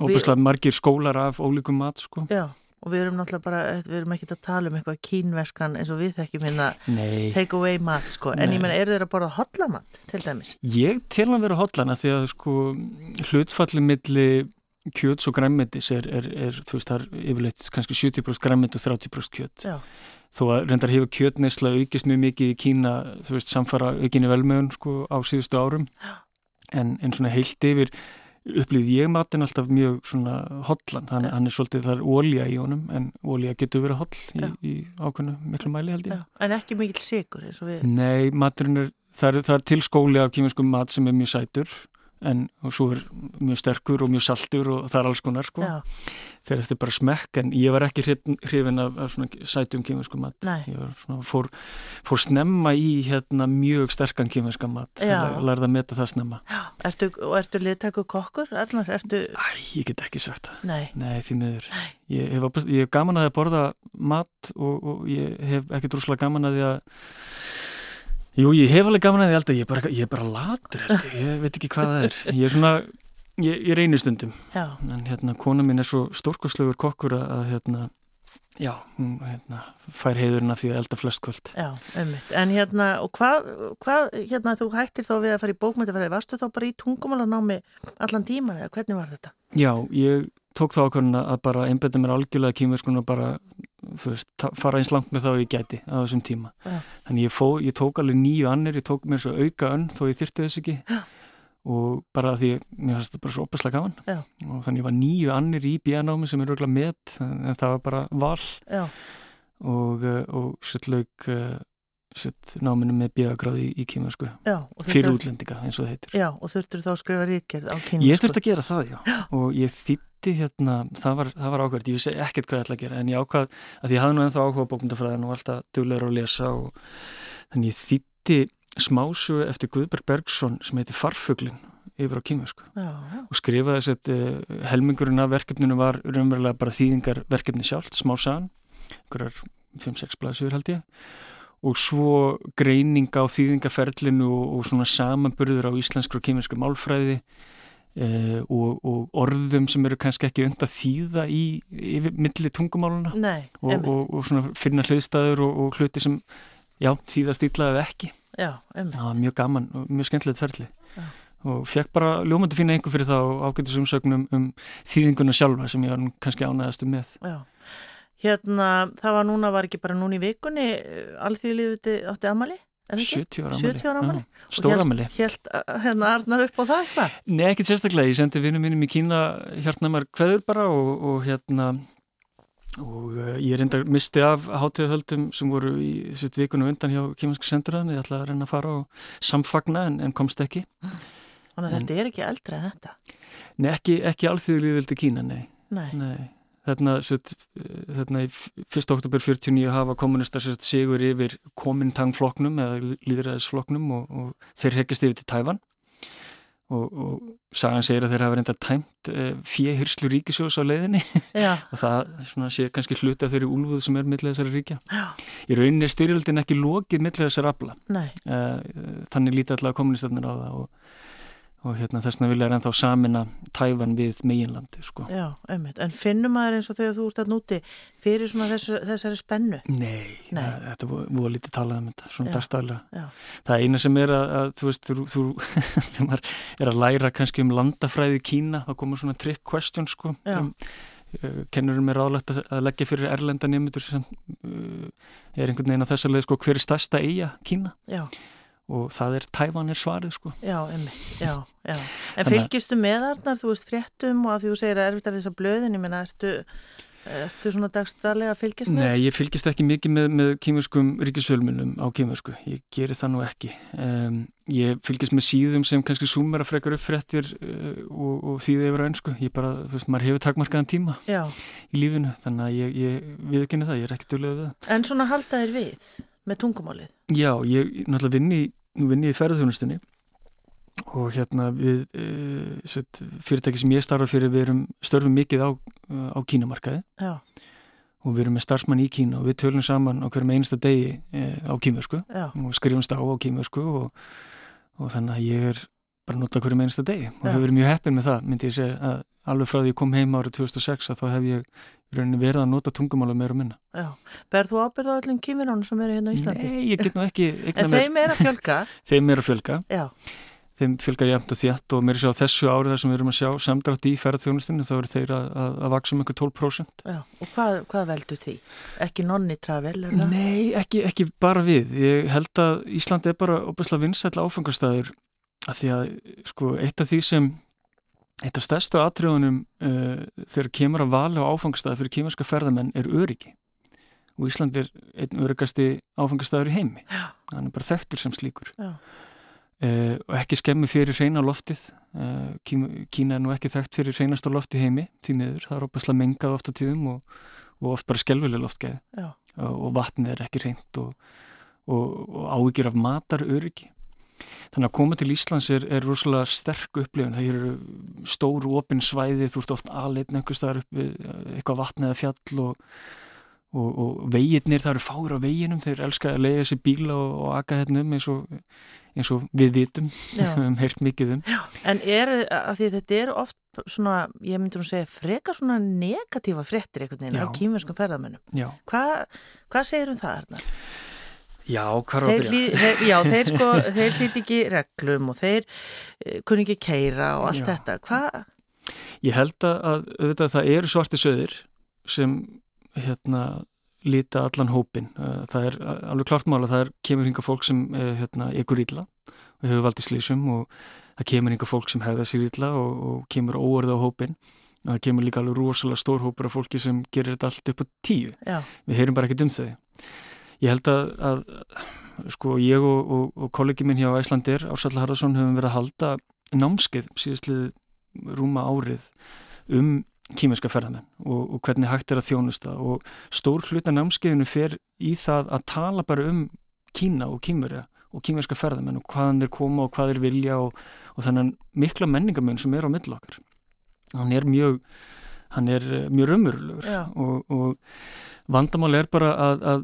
óbúslega margir skólar af ólíkum mat, sko. Já, og við erum náttúrulega bara, við erum ekki að tala um eitthvað kínverskan eins og við þekkjum hérna take away mat, sko. En Nei. ég menna, eru þeir að borða hotlamat, til dæmis? Ég tel að vera hotlana því að sko hlutfalli milli kjöts og græmmetis er, er, er þú veist, það er yfirleitt kannski 70% græmmit og 30% kjöt. Já. Þó að reyndar hefur kjötneisla aukist mjög mikið í Kína, þú veist, samfara aukinni velmögun sko á síðustu árum. En, en svona heilt yfir upplýð ég matinn alltaf mjög svona hotlan, þannig að hann er svolítið, það er ólja í honum, en ólja getur verið holl í, í ákveðnu miklu mæli held ég. Já. En ekki mikil sigur eins og við. Nei, maturinn er, það er, er til skóli af kýminskum mat sem er mjög sætur en svo er mjög sterkur og mjög saltur og það er alls konar sko. Já, fyrir eftir bara smekk en ég var ekki hrifin, af, af svona sætum kýminskum mat. Ég var svona, fór, fór snemma í hérna mjög sterkan kýminska mat. Já. lærði að meta það snemma. Ertu, og ertu liðtæku kokkur? Allar, ertu, Æ, ég get ekki sagt það. Nei, Nei, því miður. Ég hef, ég hef gaman að borða mat og, og ég hef ekki drúslega gaman að því að Jú, ég hef alveg gaman að því alltaf, ég er bara, ég er bara latur, ég, veit ekki hvað það er. Ég er svona, ég, ég reynir stundum, já, en hérna, kona mín er svo stórkoslegur kokkur að, að hérna, já, hún hérna, fær heiðurinn af því að elda flest kvöld. já, ummitt. En hérna, og hvað, hvað, hérna, þú hættir þá við að fara í bókmyndafæði, varstu þá bara í tungumálanámi allan tíman eða hvernig var þetta? Já, ég tók þá ákvörðin að bara einbetta mér algjörlega kýmverskun og bara veist, fara eins langt með þá ég gæti á þessum tíma. Já. Þannig ég, fó, ég tók alveg nýju annir, ég tók mér svo auka önn þó ég þyrti þess ekki Já. og bara því mér fannst þetta bara svo opaslega gaman Já. og þannig ég var nýju annir í bjánámi sem er auðvitað met en það var bara val og, uh, og lauk uh, sett náminu með bjagráði í, já. og fyrir útlendinga eins og það heitir. Já, og þurftur þá að skrifa rítgerð á kynni, Ég þurfti að gera það, já. Og ég þýtti hérna, það var, var ákvært, ég vissi ekkert hvað ég ætla að gera, en ég ákvað að ég hafði nú ennþá áhuga á bókmyndafræðin og alltaf duglegur að lesa og þannig ég þýtti smásugu eftir Guðberg Bergson sem heitir Farfuglin yfir á kynversku Já, já, og skrifaði þess að uh, helmingurinn af verkefninu var raunverulega bara þýðingar verkefni sjálft, smá sagan, einhverjar 5-6 blaðsögur held ég og svo greining á þýðingaferlinu og, og svona samanburður á íslenskru og kemensku málfræði eh, og, og orðum sem eru kannski ekki und að þýða í yfir, milli tungumáluna nei, og, og, svona finna hliðstæður og, og hluti sem já, þýðast eða ekki. Já, það var mjög gaman og mjög skemmtilegt ferli. Já. og fekk bara ljómandi fína einhver fyrir það og ágætis umsögnum um þýðinguna sjálfa sem ég var kannski ánæðastu með. Já, hérna, það var núna, var ekki bara núna í vikunni, alþjóðlífið átti amali? 70 ára amali, 70 ára amali. stóra amali Helt hérna Arnar upp á það eitthvað? Nei, ekkert sérstaklega, ég sendi vinnum mínum í Kína hjartnæmar kveður bara og, og hérna og uh, ég reynda misti af hátíðahöldum sem voru í þessu vikunum undan hjá Kímanska sendiræðin, ég ætlaði að reyna að fara og samfagna en, en komst ekki Þannig að þetta er ekki eldra en þetta? Nei, ekki, ekki alþjóðlíðvildi Kína, nei. Nei. nei. Þarna, þarna í 1. oktober 49 hafa kommunistar sigur yfir komintangfloknum eða líðræðisfloknum og, og þeir hekkist yfir til Tæfan og, og sagan segir að þeir hafa reynda tæmt eh, fjehirslu ríkisjós á leiðinni og það svona, sé kannski hluti af þeirri úlfuð sem er millega þessari ríkja. Já. Í rauninni er styrjöldin ekki lokið millega þessari afla. Eh, þannig lítið allavega kommunistarnir á það og og hérna þess vegna vilja er ennþá samina tæfan við meginlandi sko. Já, einmitt, en finnum maður eins og þegar þú ert að núti fyrir svona þessu, þessari spennu? Nei, Nei. Það, þetta voru lítið talað um þetta, svona dagstæðilega. Það eina sem er að, að þú veist, þú, þú þegar maður er að læra kannski um landafræði Kína, þá komur svona trick question sko, uh, kennurum er álægt að leggja fyrir erlenda nefndur sem uh, er einhvern veginn á þessa leið sko, hver er stærsta eiga Kína? Já og það er tæfanir svarið sko. Já, einmitt, já, já. En fylgistu með þarna, þú veist fréttum og að þú segir að erfitt er þess að blöðin, ég menna, ertu, ertu svona dagstæðlega að fylgjast með? Nei, ég fylgist ekki mikið með, með kýmurskum ríkisfjölmunum á kýmursku, ég gerir það nú ekki. Um, ég fylgist með síðum sem kannski sumera frekar upp fréttir uh, og, og þýðið yfir önsku, ég bara, þú veist, maður hefur takmarkaðan tíma já. í lífinu, þannig að ég, ég viðkynna það, ég er ekki dölöð við. En svona halda þér við með tungumálið? Já, ég náttúrulega vinn í nú vinn ég í ferðarþjónustunni og hérna við e, fyrirtæki sem ég starfa fyrir við erum störfum mikið á, á kínamarkaði. Já. og við erum með starfsmann í Kína og við tölum saman á hverjum einasta degi e, á kímversku og skrifumst á á kímversku og, og þannig að ég er bara nota hverjum einasta degi. Og hefur verið mjög heppin með það myndi ég segja að alveg frá því ég kom heima árið 2006 að þá hef ég verið að nota tungumála meira og minna. Já, berð þú ábyrð á öllum kýminónu sem eru hérna í Íslandi? Nei, ég get nú ekki En þeim er að fjölga? þeim er að fjölga. Já. Þeim fjölgar jæmt og þjætt og mér er sér á þessu árið þar sem við erum að sjá samdrátt í ferðarþjónustinu þá eru þeir að, að, að vaksa um einhver 12%. Já, og hvað, hvað veldur því? Ekki nonni travel, er það? Nei, ekki, ekki bara við. Ég held að Ísland er bara óbærslega vinsætla áfangastæður að því að sko, eitt af því sem Eitt af stærstu atriðunum uh, þegar kemur að vala á áfangstæði fyrir kýmarska ferðamenn er öryggi og Ísland er einn öryggasti áfangastæður í heimi. Hann er bara þekktur sem slíkur. Uh, og ekki skemmi fyrir reyna loftið. Uh, Kína er nú ekki þekkt fyrir reynast á lofti heimi, því miður. Það er óbærslega mengað oft á tíðum og, og oft bara skelvileg loftgeði. Og vatnið er ekki reynd og, og, og ávíkjur af matar öryggi. Þannig að koma til Íslands er, er rosalega sterk upplifin. Það eru stóru opinn svæði, þú ert ofta aðleitn einhvers staðar upp við eitthvað vatn eða fjall og, og, og veginnir, það eru fáir á veginum, þeir elska að lega þessi bíla og, og aga hérna um eins og, eins og við vitum, við hefum heyrt mikið um. Já. En er, þetta eru oft svona, ég myndur að segja, frekar svona negatífa fréttir einhvern veginn á kýmverskum ferðarmennum. Já. Hva, hvað segir um það hérna? Já, hvað er að byrja? Þeir, já, þeir sko, þeir hlýti ekki reglum og þeir uh, kunni ekki keira og allt já. þetta. Hvað? Ég held að, auðvitað, það eru svarti söður sem hérna líta allan hópin. Það er alveg klart mála, það er, kemur hinga fólk sem hérna, ykkur ítla og hefur valdið slísum og það kemur hinga fólk sem hefða sér ítla og, og kemur óorða á hópin og það kemur líka alveg rosalega stór hópur af fólki sem gerir þetta allt upp á tíu. Já. Við heyrum bara ekkert um þau. Ég held að, að sko ég og, og, og kollegi minn hjá Æslandir, Ársall Harðarsson, höfum verið að halda námskeið síðastlið rúma árið um kýmerska ferðamenn og, og hvernig hægt er að þjónusta og stór hluta námskeiðinu fer í það að tala bara um Kína og kýmerja og kýmerska ferðamenn og hvaðan þeir koma og hvað þeir vilja og, þannig mikla menningamönn sem er á millokkar. Hann er mjög, hann er mjög raumurlugur og, og Vandamál er bara að, að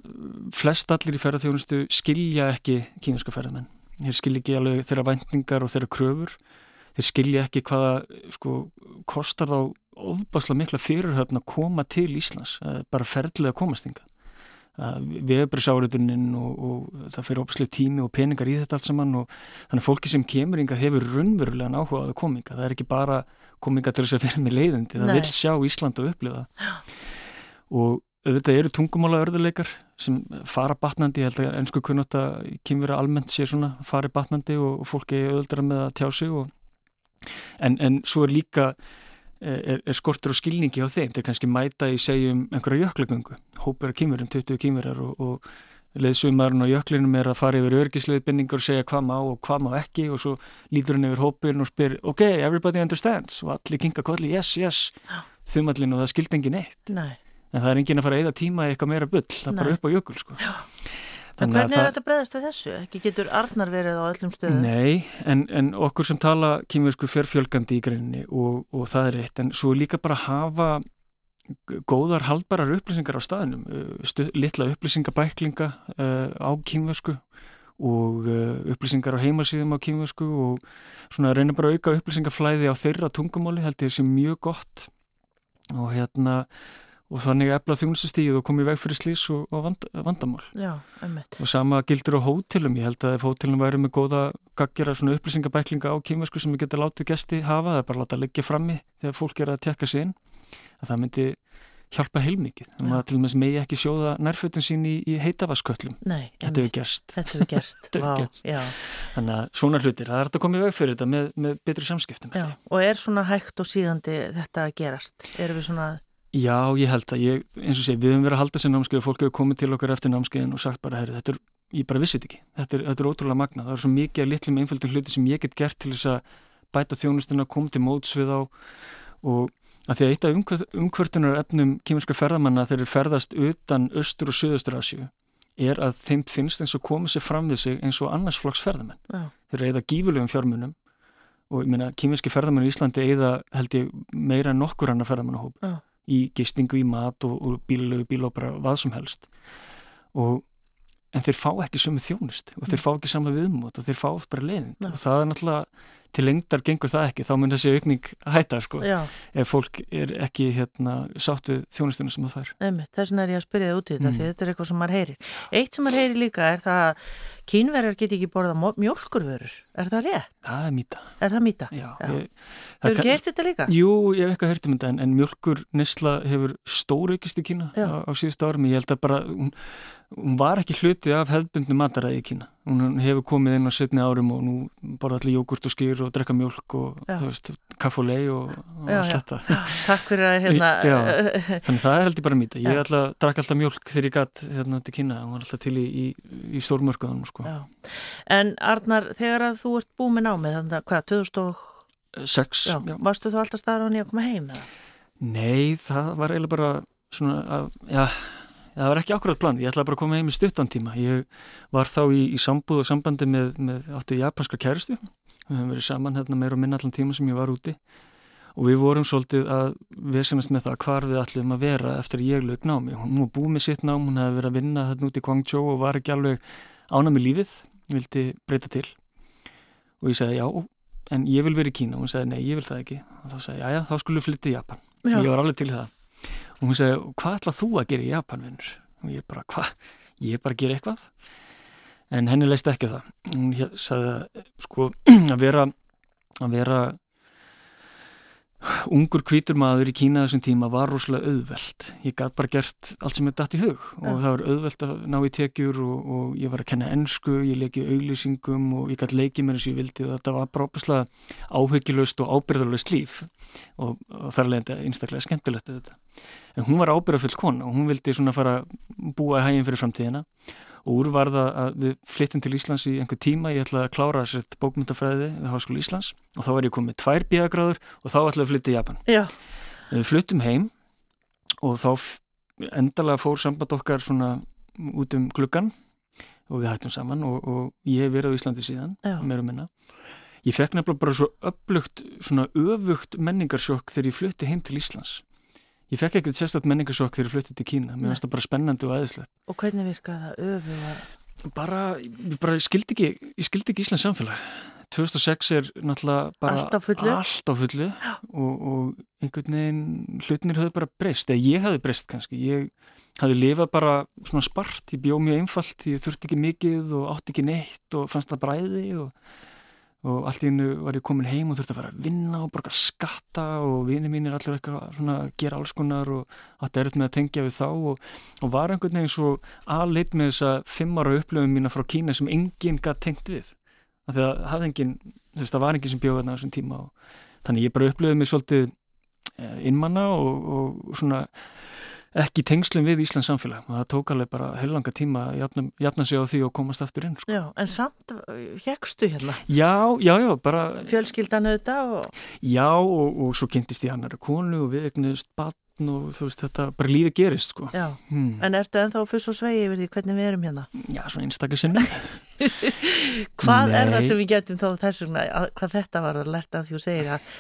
flest allir í ferðarþjónustu skilja ekki kýminska ferðarmenn. Þeir skilja ekki alveg þeirra væntingar og þeirra kröfur. Þeir skilja ekki hvaða sko, kostar þá ofbáslega mikla fyrirhöfn að koma til Íslands, eh, bara ferðlega komastinga. Við hefur bara sáriðuninn og, og það fyrir opslega tími og peningar í þetta allt saman og þannig að fólki sem kemur yngar hefur raunverulegan áhuga á það kominga. Það er ekki bara kominga til þess að fyrir mig leiðandi, það Nei. vil sjá Ísland og upplifa. Og auðvitað eru tungumála örðuleikar sem fara batnandi, ég held að ennsku kunnot að kynvera almennt sé svona fari batnandi og, fólki auðvitað með að tjá sig og, en, en svo er líka eh, er, er skortur og skilningi á þeim, þeir kannski mæta í segjum einhverja jöklagöngu, hópar kynverum, 20 kynverar og, og leðsumarinn og jöklinum er að fara yfir örgisleiðbindingur og segja hvað má og hvað má ekki og svo lítur hann yfir hópin og spyr ok, everybody understands og allir kinga kolli, yes, yes þumallin og það skildi engin eitt Nei. en það er engin að fara að eida tíma eitthvað meira bull það er bara upp á jökul sko. En hvernig er þetta bregðast við þessu? Ekki getur Arnar verið á öllum stöðum? Nei, en, en okkur sem tala kýmversku fjörfjölgandi í greininni og, og það er eitt, en svo líka bara hafa góðar haldbarar upplýsingar á staðinum, stu, litla upplýsingabæklinga uh, á kýmversku og uh, upplýsingar á heimasíðum á kýmversku og svona reyna bara að auka upplýsingaflæði á þeirra tungumáli held ég sem mjög gott og hérna og þannig efla þjónustustíð og komið veg fyrir slís og, og vand, vandamál. Já. Og sama gildur á hótelum, ég held að ef hótelum væri með góða gaggjara svona upplýsingabæklinga á kýmversku sem við geta látið gesti hafa, það er bara að láta liggja frammi þegar fólk er að tekka sig inn, að það myndi hjálpa heilmikið. Það maður til og meins megi ekki sjóða nærfötin sín í, í heitavasköllum. Nei, þetta hefur gerst. Þetta hefur gerst, þetta Vá, gerst. Þannig að svona hlutir, það er þetta komið veg fyrir þetta með, með betri samskiptum. Já, og er svona hægt og síðandi þetta að gerast? Erum við svona... Já, ég held að ég, eins og sé, við höfum verið að halda sér námskeið og fólk hefur komið til okkar eftir námskeiðin og sagt bara, herri, þetta er, ég bara vissi þetta ekki, þetta er, þetta er ótrúlega magna, það er svo mikið að litlum einföldum hluti sem ég get gert til þess að bæta þjónustuna, koma til móts við á og að því að eitt af umkvörtunar efnum kýminska ferðamanna þeir ferðast utan austur og söðustur Asju er að þeim finnst eins og komið sér fram við sig eins og annars flokks ferðamenn. Já. Þeir eru eða gífulegum fjármunum og ég meina kýminski ferðamenn í Íslandi eða held ég meira en nokkur annar ferðamannahóp í gistingu, í mat og, og bílulegu bíl og bara hvað sem helst og en þeir fá ekki sömu þjónust og þeir fá ekki sama viðmót og þeir fá oft bara leiðind Já. og það er náttúrulega til lengdar gengur það ekki, þá mun þessi aukning hætta sko, Já. ef fólk er ekki hérna sátt við þjónustuna sem það fær þess vegna er ég að spyrja það út í þetta Mm. því þetta er eitthvað sem maður heyrir. Eitt sem maður heyrir líka er það að kínverjar get ekki borða mjölkurvörur. Er það rétt? Það er mýta. Er það mýta? Já. Ég, Hefur gert þetta líka? Jú, ég hef eitthvað heyrt um þetta en, en mjölkur nesla hefur stóraukist í Kína Já. á, á síðustu árum. Ég held að bara, hún, var ekki hluti af hefðbundni mataræði í Kína. Hún hefur komið inn á setni árum og nú borða allir jógurt og skýr og drekka mjölk og Já. þú veist, kaff og og, og Já, allt já. þetta. Takk fyrir að hérna... Þannig það er held ég bara mýta. Ég að drakka alltaf mjölk þegar ég gatt hérna til Kína. Hún var alltaf til í, í, í stórmörkuðanum, sko. En Arnar, þegar að þú ert búið með námið, þannig að hvað, 2000 og... Sex, Já, já. varstu þú alltaf staðar á nýja að koma heim eða? Nei, það var eiginlega bara svona að, já, það var ekki akkurat plan. Ég ætlaði bara að koma heim í stuttan tíma. Ég var þá í, í sambúð og sambandi með, með áttu japanska kæristu. Við höfum verið saman hérna meira og minna allan tíma sem ég var úti. Og við vorum svolítið að vesenast með það hvar við ætlum að vera eftir ég lög námi. Hún var búið með sitt nám, hún hefði verið að vinna hérna úti í Guangzhou og var ekki alveg ána með lífið, vildi breyta til. Og ég sagði já, en ég vil vera í Kína. Og hún sagði nei, ég vil það ekki. Og þá sagði ég, já, já, þá skulum við flytta í Japan. Já. Ég var alveg til það. Og hún sagði, hvað ætlað þú að gera í Japan, vinnur? Og ég bara, hvað? Ég bara gera eitthvað. En henni leist ekki það. Hún sagði að, sko, að vera, að vera ungur hvítur maður í Kína þessum tíma var rosalega auðvelt. Ég gæti bara gert allt sem er dætt í hug og það var auðvelt að ná í tekjur og, og ég var að kenna ennsku, ég leiki auglýsingum og ég gæti leikið mér eins og ég vildi og þetta var bara opaslega áhyggjulöst og ábyrðalöst líf og, og þar leðandi einstaklega skemmtilegt þetta. En hún var ábyrðafull kona og hún vildi svona fara búa í hæginn fyrir framtíðina og úr var það að við flyttum til Íslands í einhver tíma, ég ætlaði að klára sett bókmyndafræði við Háskóla Íslands og þá var ég komið tvær bíagráður og þá ætlaði að flytja í Japan. Já. Við fluttum heim og þá endalega fór samband okkar svona út um gluggan og við hættum saman og, og ég hef verið á Íslandi síðan, meira og minna. Ég fekk nefnilega bara svo upplugt, svona öfugt menningarsjokk þegar ég flutti heim til Íslands. Ég fekk ekkert sérstætt menningarsjokk þegar ég flutti til Kína. Mér finnst það bara spennandi og aðeinslegt. Og hvernig virkaði það öfuga? Bara, bara ég skildi ekki, ég skildi ekki Íslands samfélag. 2006 er náttúrulega bara Allt á fullu? allt á fullu og, og einhvern veginn hlutinir höfðu bara breyst, eða ég hafði breyst kannski, ég hafði lifað bara svona spart, ég bjóð mjög einfalt ég þurfti ekki mikið og átti ekki neitt og fannst það bræði og, og allt í hennu var ég komin heim og þurfti að fara að vinna og borga skatta og vini mín er allir eitthvað að gera alls konar og átti erut með að tengja við þá og, og var einhvern veginn svo aðleitt með þessa fimm ára upplöfum mína frá Kína sem enginn gætt tengt við. Af því að hafði enginn, þú veist, það var enginn sem bjóði þarna á þessum tíma og þannig ég bara upplöfði mig svolítið eh, innmanna og, og svona ekki tengslum við Íslands samfélag og það tók alveg bara heilanga tíma að jafna, jafna sig á því og komast aftur inn sko. Já, en samt hegstu hérna Já, já, já, bara Fjölskyldan auðvitað og Já, og, og svo kynntist ég annari konu og við egnust batn og þú veist þetta, bara lífi gerist sko Já, hmm. en ertu ennþá fyrst og svegi yfir því hvernig við erum hérna? Já, svo einstaklega sinni Hvað Nei. er það sem við getum þá þessum hvað þetta var að lerta að þú segir að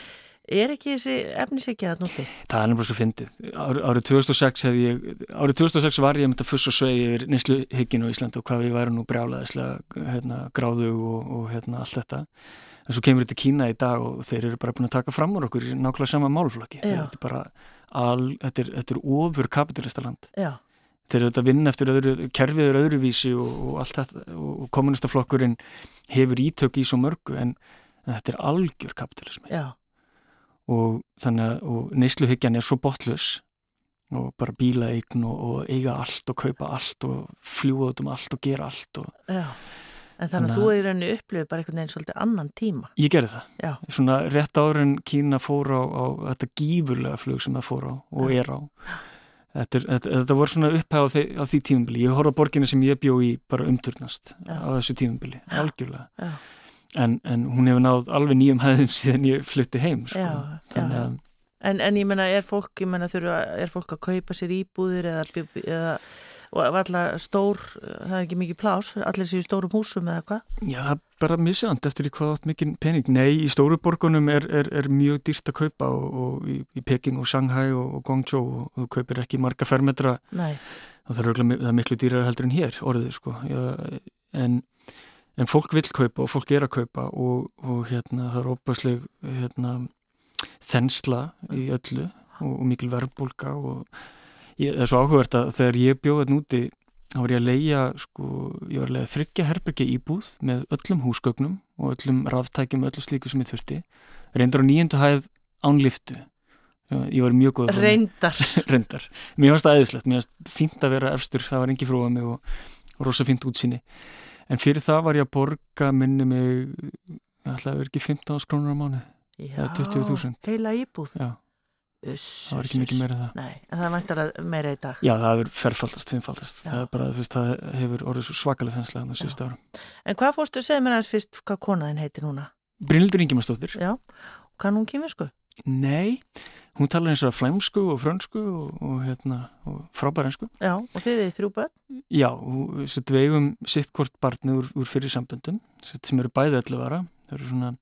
Er ekki þessi efnisegja að núti? Það er náttúrulega svo fyndið. Ári, árið 2006 hef ég, árið 2006 var ég myndið að fuss og svegi yfir nýslu hygginu á Íslandu og hvað við værum nú brjálaðislega hérna, gráðu og, og hérna, allt þetta. En svo kemur þetta Kína í dag og þeir eru bara búin að taka fram úr okkur í nákvæmlega sama málflokki. Já. Þetta er bara, al, þetta er, þetta er ofur kapitalista land. Já, Þeir eru þetta að vinna eftir öðru, kerfið er öðruvísi og, og allt þetta og kommunistaflokkurinn hefur ítök í svo mörgu en, en þetta er algjör kapitalismi já, og þannig að neysluhyggjan er svo botlus og bara bílaeign og, og eiga allt og kaupa allt og fljúa út um allt og gera allt og já En þannig að þú er rauninni upplifið bara einhvern veginn svolítið annan tíma ég gerði það. Já, Svona rétt áður en Kína fór á, á þetta gífurlega flug sem það fór á og Já. er á. Þetta, þetta, þetta voru svona upphæð á, því, á því tímubili. Ég horfði á borginni sem ég bjó í bara umturnast á þessu tímubili, algjörlega. En, en hún hefur náð alveg nýjum hæðum síðan ég flutti heim. Sko. Já, Þannig að En, en ég menna, er fólk, ég menna, þurfa, er fólk að kaupa sér íbúðir eða, eða og alltaf stór, það er ekki mikið plás, allir séu stórum húsum eða hvað? Já, það er bara misjönd eftir í hvað átt mikið pening. Nei, í stóru borgunum er, er, er mjög dýrt að kaupa og, og í, í Peking og Shanghai og, og Guangzhou og þú kaupir ekki marga fermetra Nei, það er, það er miklu dýrar heldur en hér orðið sko. Já, en, en fólk vil kaupa og fólk er að kaupa og, og hérna það er óbærsleg hérna, þensla í öllu og, og mikil verðbólka og ég, það er svo áhugavert að þegar ég bjóði þetta úti þá var ég að leia sko, ég var að leia þryggja herbergi íbúð með öllum húsgögnum og öllum ráftækjum, öllu slíku sem ég þurfti reyndar á nýjöndu hæð án liftu ég var mjög formi. reyndar reyndar. Mér fannst það æðislegt, mér fannst fínt að vera efstur, það var engi frúa mig og, og rosa fínt útsýni. En fyrir það var ég að borga minni mig, ég ætlaði að vera ekki 15 krónur á mánu. Já, 20.000. heila íbúð Já, Uss, það var ekki mikið meira það. Nei, en það væntar að meira í dag Já, það hefur ferfaldast, fimmfaldast. Það er bara, veist, það hefur orðið svo svakalega þenslega þannig síðust ára. En hvað fórstu, segð mér aðeins fyrst hvað konaðin heiti núna? Brynildur Ingimarsdóttir. Já, kann hún kýmisku? Nei, hún talar eins og flæmsku og frönsku og, og, hérna, og frábærensku. Já, og þið er þrjú börn? Já, við eigum sitt hvort barni úr, úr fyrir samböndum sem eru bæði allu vara það eru svona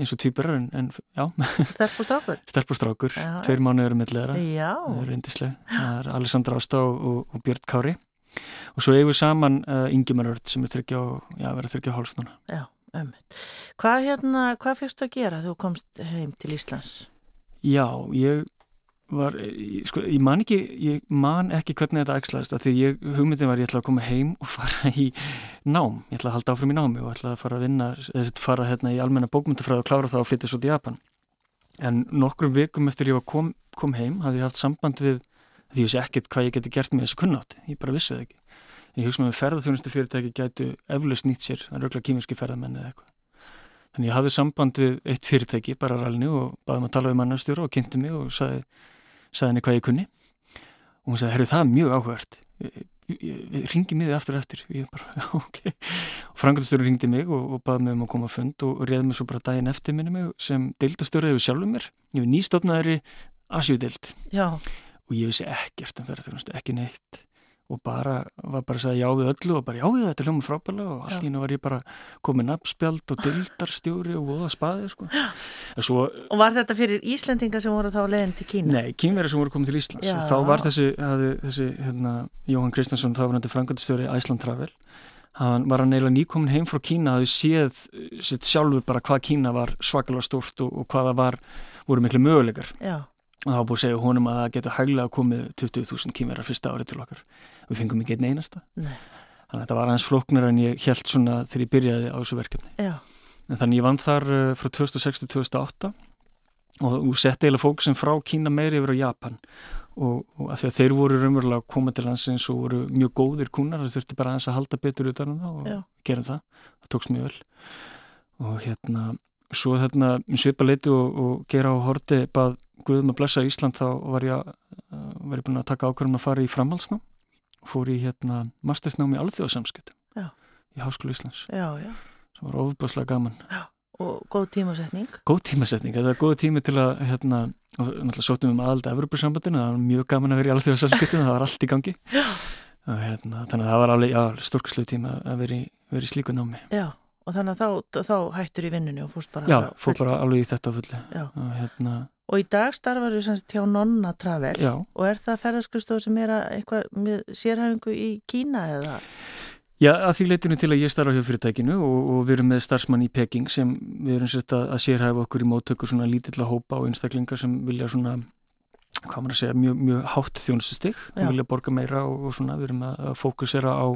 eins og týpurar en, en já, Stelp og strákur? stelp og strákur. Tveir mánu eru millera Já, það er reyndisleg, það er Alessandra Ásta og, og, Björn Kári. Og svo eigum við saman uh, Ingemarörd sem er þryggja og, verið þryggja háls núna. Já, Hvað hérna, hvað fyrstu að gera þú komst heim til Íslands? Já, ég var, ég, sko, ég man ekki ég man ekki hvernig þetta ægslaðist að því ég, hugmyndin var ég ætla að koma heim og fara í nám, ég ætla að halda áfram í námi og ætla að fara að vinna, eða fara hérna í almenna bókmyndafræð og klára það og flytja svo til Japan. En nokkrum vikum eftir ég kom, kom heim hafði ég haft samband við því ég vissi ekkert hvað ég geti gert með þessu kunnátt ég bara vissi það ekki en ég hugsa með ferðarþjónustu fyrirtæki gætu eflaust nýtt sér, það er auðvitað kýminski ferðarmenn eða eitthvað Þannig ég hafði samband við eitt fyrirtæki, bara ralni og baði maður að tala við mannastjóra og kynnti mig og sagði, sagði henni hvað ég kunni. Og hún sagði, herru það er mjög áhvert, ringi mig þið aftur og eftir. Ég bara, já ok. Og frangandastjóri ringdi mig og, og baði mig um að koma að fund og réði mig svo bara daginn eftir minni mig sem deildastjóri hefur sjálfum mér. Ég hefur nýstofnaðari Asjúdeild og ég vissi ekkert um ferðarþjónustu, ekki neitt og bara, var bara að segja já við öllu og bara já við þetta hljóma frábælega og allt í hennu var ég bara komið nafnspjald og dildarstjóri og voða spaði sko. svo, og var þetta fyrir Íslendinga sem voru þá leiðin til Kína? nei, kýmveri sem voru komið til Íslands Já. þá var þessi, hafði, þessi hérna, Jóhann Kristjánsson, þá var hann frangandastjóri Æsland Travel hann var hann eiginlega nýkomin heim frá Kína hafði séð sitt sjálfur bara hvað Kína var svakalega stórt og, og hvaða var voru miklu möguleikar Já, og það var búið að segja honum að það getur hæglega komið 20.000 kýmverðar fyrsta árið til okkar. Við fengum ekki einn einasta. Nei. þannig að þetta var aðeins flóknar en ég held svona þegar ég byrjaði á þessu verkefni. Já, en þannig ég vann þar uh, frá 2006 til 2008 og, og setti eiginlega sem frá Kína meiri yfir á Japan. Og, og að því að þeir voru raunverulega að koma til landsins og voru mjög góðir kúnar það þurfti bara aðeins að halda betur utan um það og Já. gera það, það tókst mjög vel. Og hérna svo þarna svipa leiti og, og gera á horti bað Guðum að blessa Ísland þá var ég, að- verið búin að taka ákvörðum að fara í framhalsnám fór í hérna mastersnám í alþjóðasamskipt Já. í Háskólu Íslands Já, já. sem var ofubáslega gaman Og góð tímasetning. góð tímasetning, þetta er góð tími til að hérna, og náttúrulega sóttum við um aðalda Evropasambandinu, það var mjög gaman að vera í alþjóðasamskiptinu, það var allt í gangi og hérna, þannig að það var alveg, já, stórkslu tíma að vera í, í slíku námi Já, og þannig að þá, þá hættur í vinnunni og fórst bara Já, fór bara alveg í þetta Já. og hérna, Og í dag starfar þú semst hjá Nonna Travel já og er það ferðarskristof sem er að eitthvað með sérhæfingu í Kína eða? Já, að því leitinu til að ég starfa hjá fyrirtækinu og, og við erum með starfsmann í Peking sem við erum sett að, að sérhæfa okkur í móttöku svona lítilla hópa og einstaklingar sem vilja svona, hvað maður að segja, mjög, mjög hátt þjónustustig, Já. vilja borga meira og, og svona, við erum að fókusera á,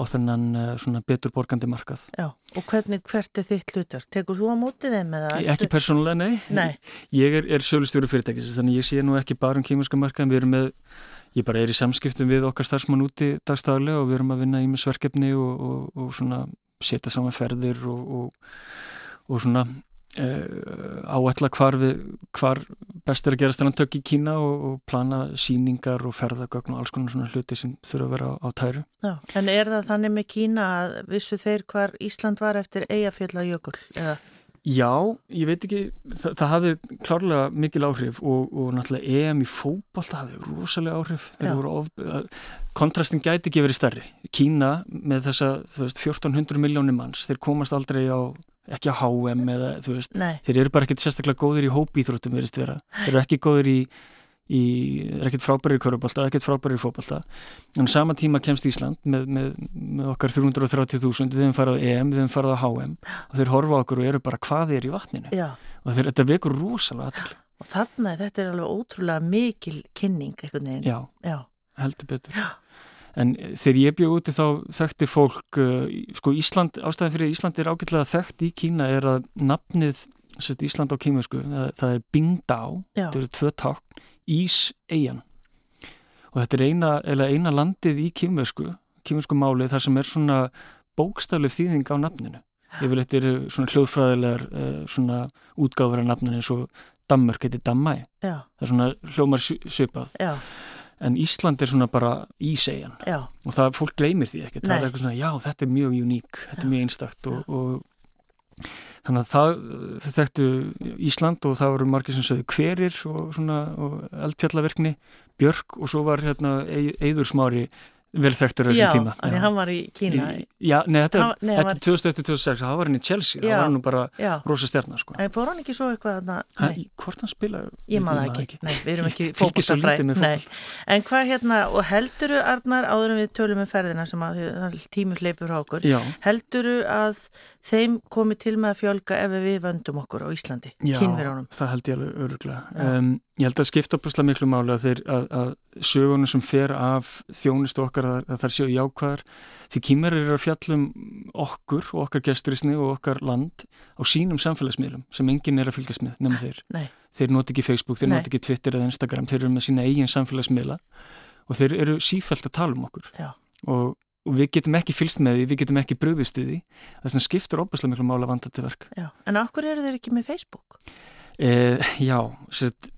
á þennan eh, svona betur borgandi markað. Já, og hvernig, hvert er þitt hlutur? Tekur þú á mótið þeim eða? Ekki persónulega, nei. Nei. Ég er, er sölustjóri fyrirtækis, þannig ég sé nú ekki bara um kýmurska markaðin, við erum með, ég bara er í samskiptum við okkar starfsmann úti dagstaglega og við erum að vinna í með sverkefni og, og, og svona setja saman ferðir og, og, og svona áætla hvar, við, hvar best er að gera strandtök í Kína og, og plana síningar og ferðagögn og alls konar svona hluti sem þurfa að vera á, á tæru. Já, en er það þannig með Kína að vissu þeir hvar Ísland var eftir Eyjafjallajökul? Eða? Já, ég veit ekki, það, það hafði klárlega mikil áhrif og, og náttúrulega EM í fótboll hafði rosalega áhrif. Of, kontrastin gæti ekki verið stærri. Kína með þessa veist, 1400 miljónir manns, þeir komast aldrei á, ekki á HM eða veist, þeir eru bara ekkert sérstaklega góðir í hópíþróttum. Þeir eru ekki góðir í, í er ekkert frábæri í körubólta, ekkert frábæri í fótbolta. En sama tíma kemst Ísland með, með, með okkar 330.000, við hefum farið á EM, við hefum farið á HM og þeir horfa okkur og eru bara hvað er í vatninu já. og þeir, þetta vekur rosalega aðtal. Og þarna, þetta er alveg ótrúlega mikil kynning einhvern veginn. Já, Já, heldur betur. En eh, þegar ég bjóð úti þá þekkti fólk, uh, sko Ísland, ástæðan fyrir Ísland er ágætlega þekkt í Kína er að nafnið sett, Ísland á kímesku, það, það er Bingdao, já, þetta eru tvö tákn, Ís-Eyjan. Og þetta er eina, eina landið í kímesku, kímesku málið þar sem er svona bókstaflega þýðing á nafninu. Yfirleitt eru svona hljóðfræðilegar uh, svona útgáfur af nafninu eins og Danmörk heitir Dammæ. já, Það er svona hljómar svi- svipað. já, En Ísland er svona bara Íseyjan. já, og það, fólk gleymir því ekkert, það Nei. er eitthvað svona, já, þetta er mjög uník, þetta er mjög einstakt og, og þannig að það, það þekktu Ísland og það voru margir sem sögðu hverir og svona, og eldfjallaverkni, Björk og svo var hérna Eður Smári vel þekktur já, þessum tíma. þannig hann var í Kína. Já, nei, þetta, Hann- nei, hann þetta er 2001-2006, það var hann í Chelsea, Já. það var nú bara Já, rosa stjarnar, sko. en fór hann ekki svo eitthvað? Hann, Nei, hvort hann spila? ég maður það ekki. Nei, við erum ekki fótbolta. en hvað hérna, og helduru Arnar, áður en við tölum um ferðina sem að tímur hleypur á okkur, Já, helduru að þeim komi til með að fjölga ef við vöndum okkur á Íslandi, Já, kynverjónum? það held ég alveg öruglega. Já. Um, ég held að skipta opaslega miklu máli að, þeir, að, að sögunum sem fer af þjónustu okkar að, að þær séu jákvæðar því kýmur eru að fjallum okkur og okkar gesturisni og okkar land á sínum samfélagsmiðlum sem enginn er að fylgjast með nema þeir. Nei. Þeir noti ekki Facebook, þeir Nei. noti ekki Twitter eða Instagram, þeir eru með sína eigin samfélagsmiðla og þeir eru sífælt að tala um okkur og, og við getum ekki fylgst með því, við getum ekki brugðist við því þess vegna skiptur opaslega miklu máli að vanda til verk. Já, en okkur eru þeir ekki með Facebook? Eh, já, sett,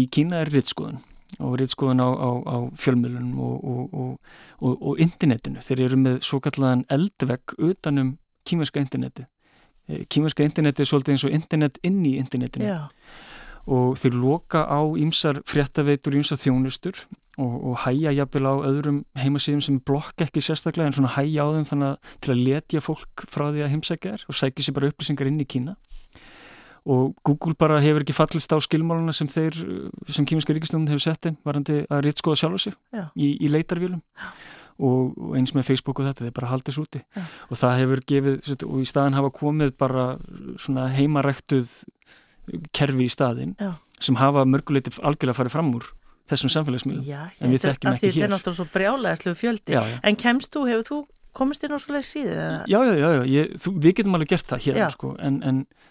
í Kína er rittskoðun og rittskoðun á, á, á fjölmjölunum og, og, og, og, og internetinu. Þeir eru með svo kallaðan eldvegg utanum kímerska interneti. Eh, kímerska interneti er svolítið eins og internet inn í internetinu Já, og þeir loka á ýmsar fréttaveitur, ýmsar þjónustur og, og hæja jafnvel á öðrum heimasíðum sem blokka ekki sérstaklega en svona hæja á þeim þannig að til að letja fólk frá því að heimsækja þér og sækja sér bara upplýsingar inn í Kína og Google bara hefur ekki fallist á skilmáluna sem þeir, sem kýminska ríkistjóðun hefur sett þeim varandi að réttskoða sjálfa sig í, í leitarvílum og, og eins með Facebook og þetta, þeir bara haldis úti Já. og það hefur gefið, sett, og í staðin hafa komið bara svona heimaræktuð kerfi í staðin Já. sem hafa mörguleiti algjörlega farið fram úr þessum samfélagsmiðlum. En við þekkjum ekki Þetta er hér. náttúrulega svo brjálæðislu fjöldi. Já, já. En kemst þú, hefur þú komist inn svoleið síðu? eða? Já, já, já, já ég, þú, við getum alveg gert það hér, sko, en,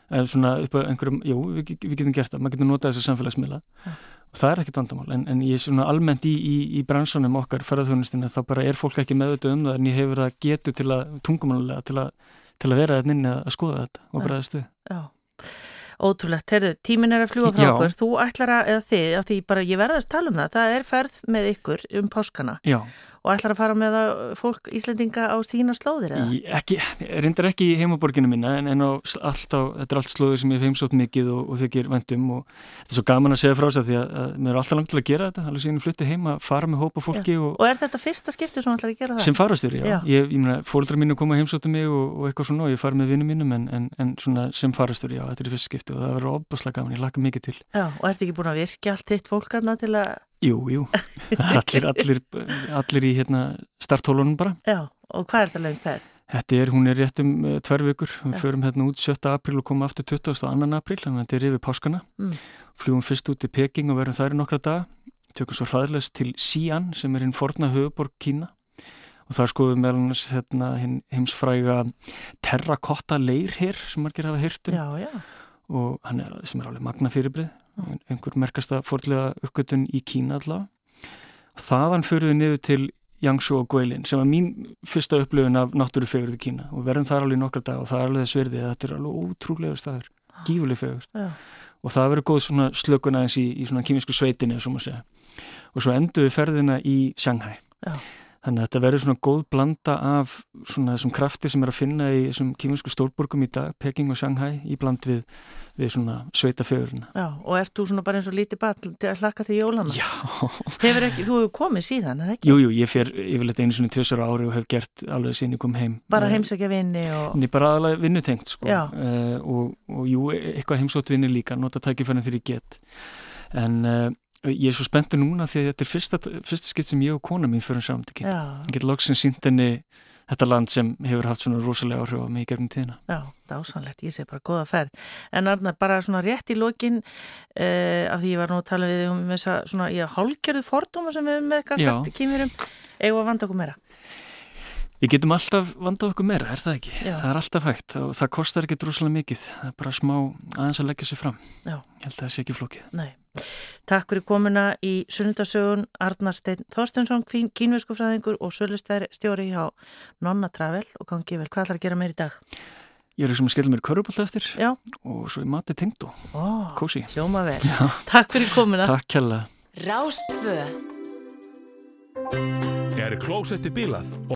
en svona upp að einhverjum, jú, við, við getum gert það, maður getur notað þessu samfélagsmiðla Já. og það er ekkit vandamál, en, en ég er svona almennt í, í, í bransunum okkar ferðarþjónustinu, þá bara er fólk ekki meðvitað um það, en ég hefur það getu til að, tungumánulega, til til að vera þetta inni að skoða þetta og við. Já. Ótrúlegt, heyrðu, tímin er að fljúa frá Já. okkur, þú ætlar að, eða þið, að því bara ég verðast tala um það, það er ferð með ykkur um páskana Já, og ætlar að fara með það fólk Íslendinga á þína slóðir eða? Ekki, reyndar ekki í heimaborginu minna en, en á sl- allt á, þetta er allt slóður sem ég hef heimsótt mikið og, og þykir vendum og þetta er svo gaman að segja frá þess að því að, að mér er alltaf langt til að gera þetta, alveg síðan flutti heim að fara með hópa fólki og, Og er þetta fyrsta skiptið sem ætlar að gera það? sem farastur, já. Já. Ég, ég meina, fóldra mínu koma að heimsóttu mig og, eitthvað svona og ég fari með vinnum mínum en, en, en svona sem farastur, já, þetta er í fyrst skipti og það verður opaslega gaman, ég laka mikið til. Já, og ertu ekki búin að virka allt þitt fólk aðna til að, Jú, jú, allir, allir, allir í hérna starthólunum bara. já, og hvað er þetta lögum ferð? Þetta er, hún er rétt um uh, tver vikur, við förum hérna út 7. april og komum aftur 22. april, þannig að þetta er yfir páskana. Mm. Fljúum fyrst út til Peking og verðum þær í nokkra daga, tökum svo hraðilegst til Xi'an sem er hinn forna höfuborg Kína og þar skoðum meðal annars hérna, hinn heimsfræga terrakotta leirher sem margir hafa hýrt um og hann er, sem er alveg magna fyrirbrið, einhver merkasta fórlega uppgötun í Kína allavega. Þaðan fyrir við niður til Yangshu og Guilin sem var mín fyrsta upplöfun af náttúru fegurði Kína. Og verðum þar alveg nokkra dag og það er alveg þess virði að þetta er alveg ótrúlega staður, gífuleg fegur já, og það verður góð svona slökun aðeins í, í svona kýminsku sveitinni og svo endur við ferðina í Shanghai. Já. Þannig að þetta verður svona góð blanda af svona þessum krafti sem er að finna í þessum kýminsku stórborgum í dag, Peking og Shanghai í bland við, við svona sveitafegurina já, og ert þú svona bara eins og lítið barn til að hlakka til jólana? Já, Hefur ekki, þú hefur komið síðan, eða ekki? jú, jú, ég fer yfirleitt einu svona tvisar á ári og hef gert alveg síðan ég kom heim Bara Eh, heimsækja vinni og... Nei, bara aðalega vinnutengt sko Já. uh, og, og jú, eitthvað heimsótt vinni líka nota tækifærin þegar ég get en uh, ég er svo spenntur núna því að þetta er fyrsta, fyrsta skipt sem ég og kona mín fyrir saman ekki. Já, Ég get loksins sínt henni þetta land sem hefur haft svona rosalega áhrif á mig í gegnum tíðina. já, dásanlegt, ég sé bara góða ferð. En Arnar, bara svona rétt í lokin, uh, af því ég var nú að tala við um þessa svona, ég hálgerðu fordóma sem við með gangast kýmurum, eigum að vanda okkur meira. Við getum alltaf vandað okkur meira, er það ekki? Já. Það er alltaf hægt og það kostar ekki droslega mikið. Það er bara smá aðeins að leggja sér fram. Já. Ég held að það sé ekki flókið. Nei. Takk fyrir komuna í sunnundasögun Arnar Steinn Þorstensson, kínverskufræðingur og sölustæri stjóri hjá Nonna Travel og gangi vel, hvað ætlar að gera meir í dag? Ég er ekki sem að skella mér köruball eftir Já. og svo í mati tengd og Ó, kósi. hljóma vel. Takk fyrir komuna. Takk kjalla. Rástfö Er klósetti bilað?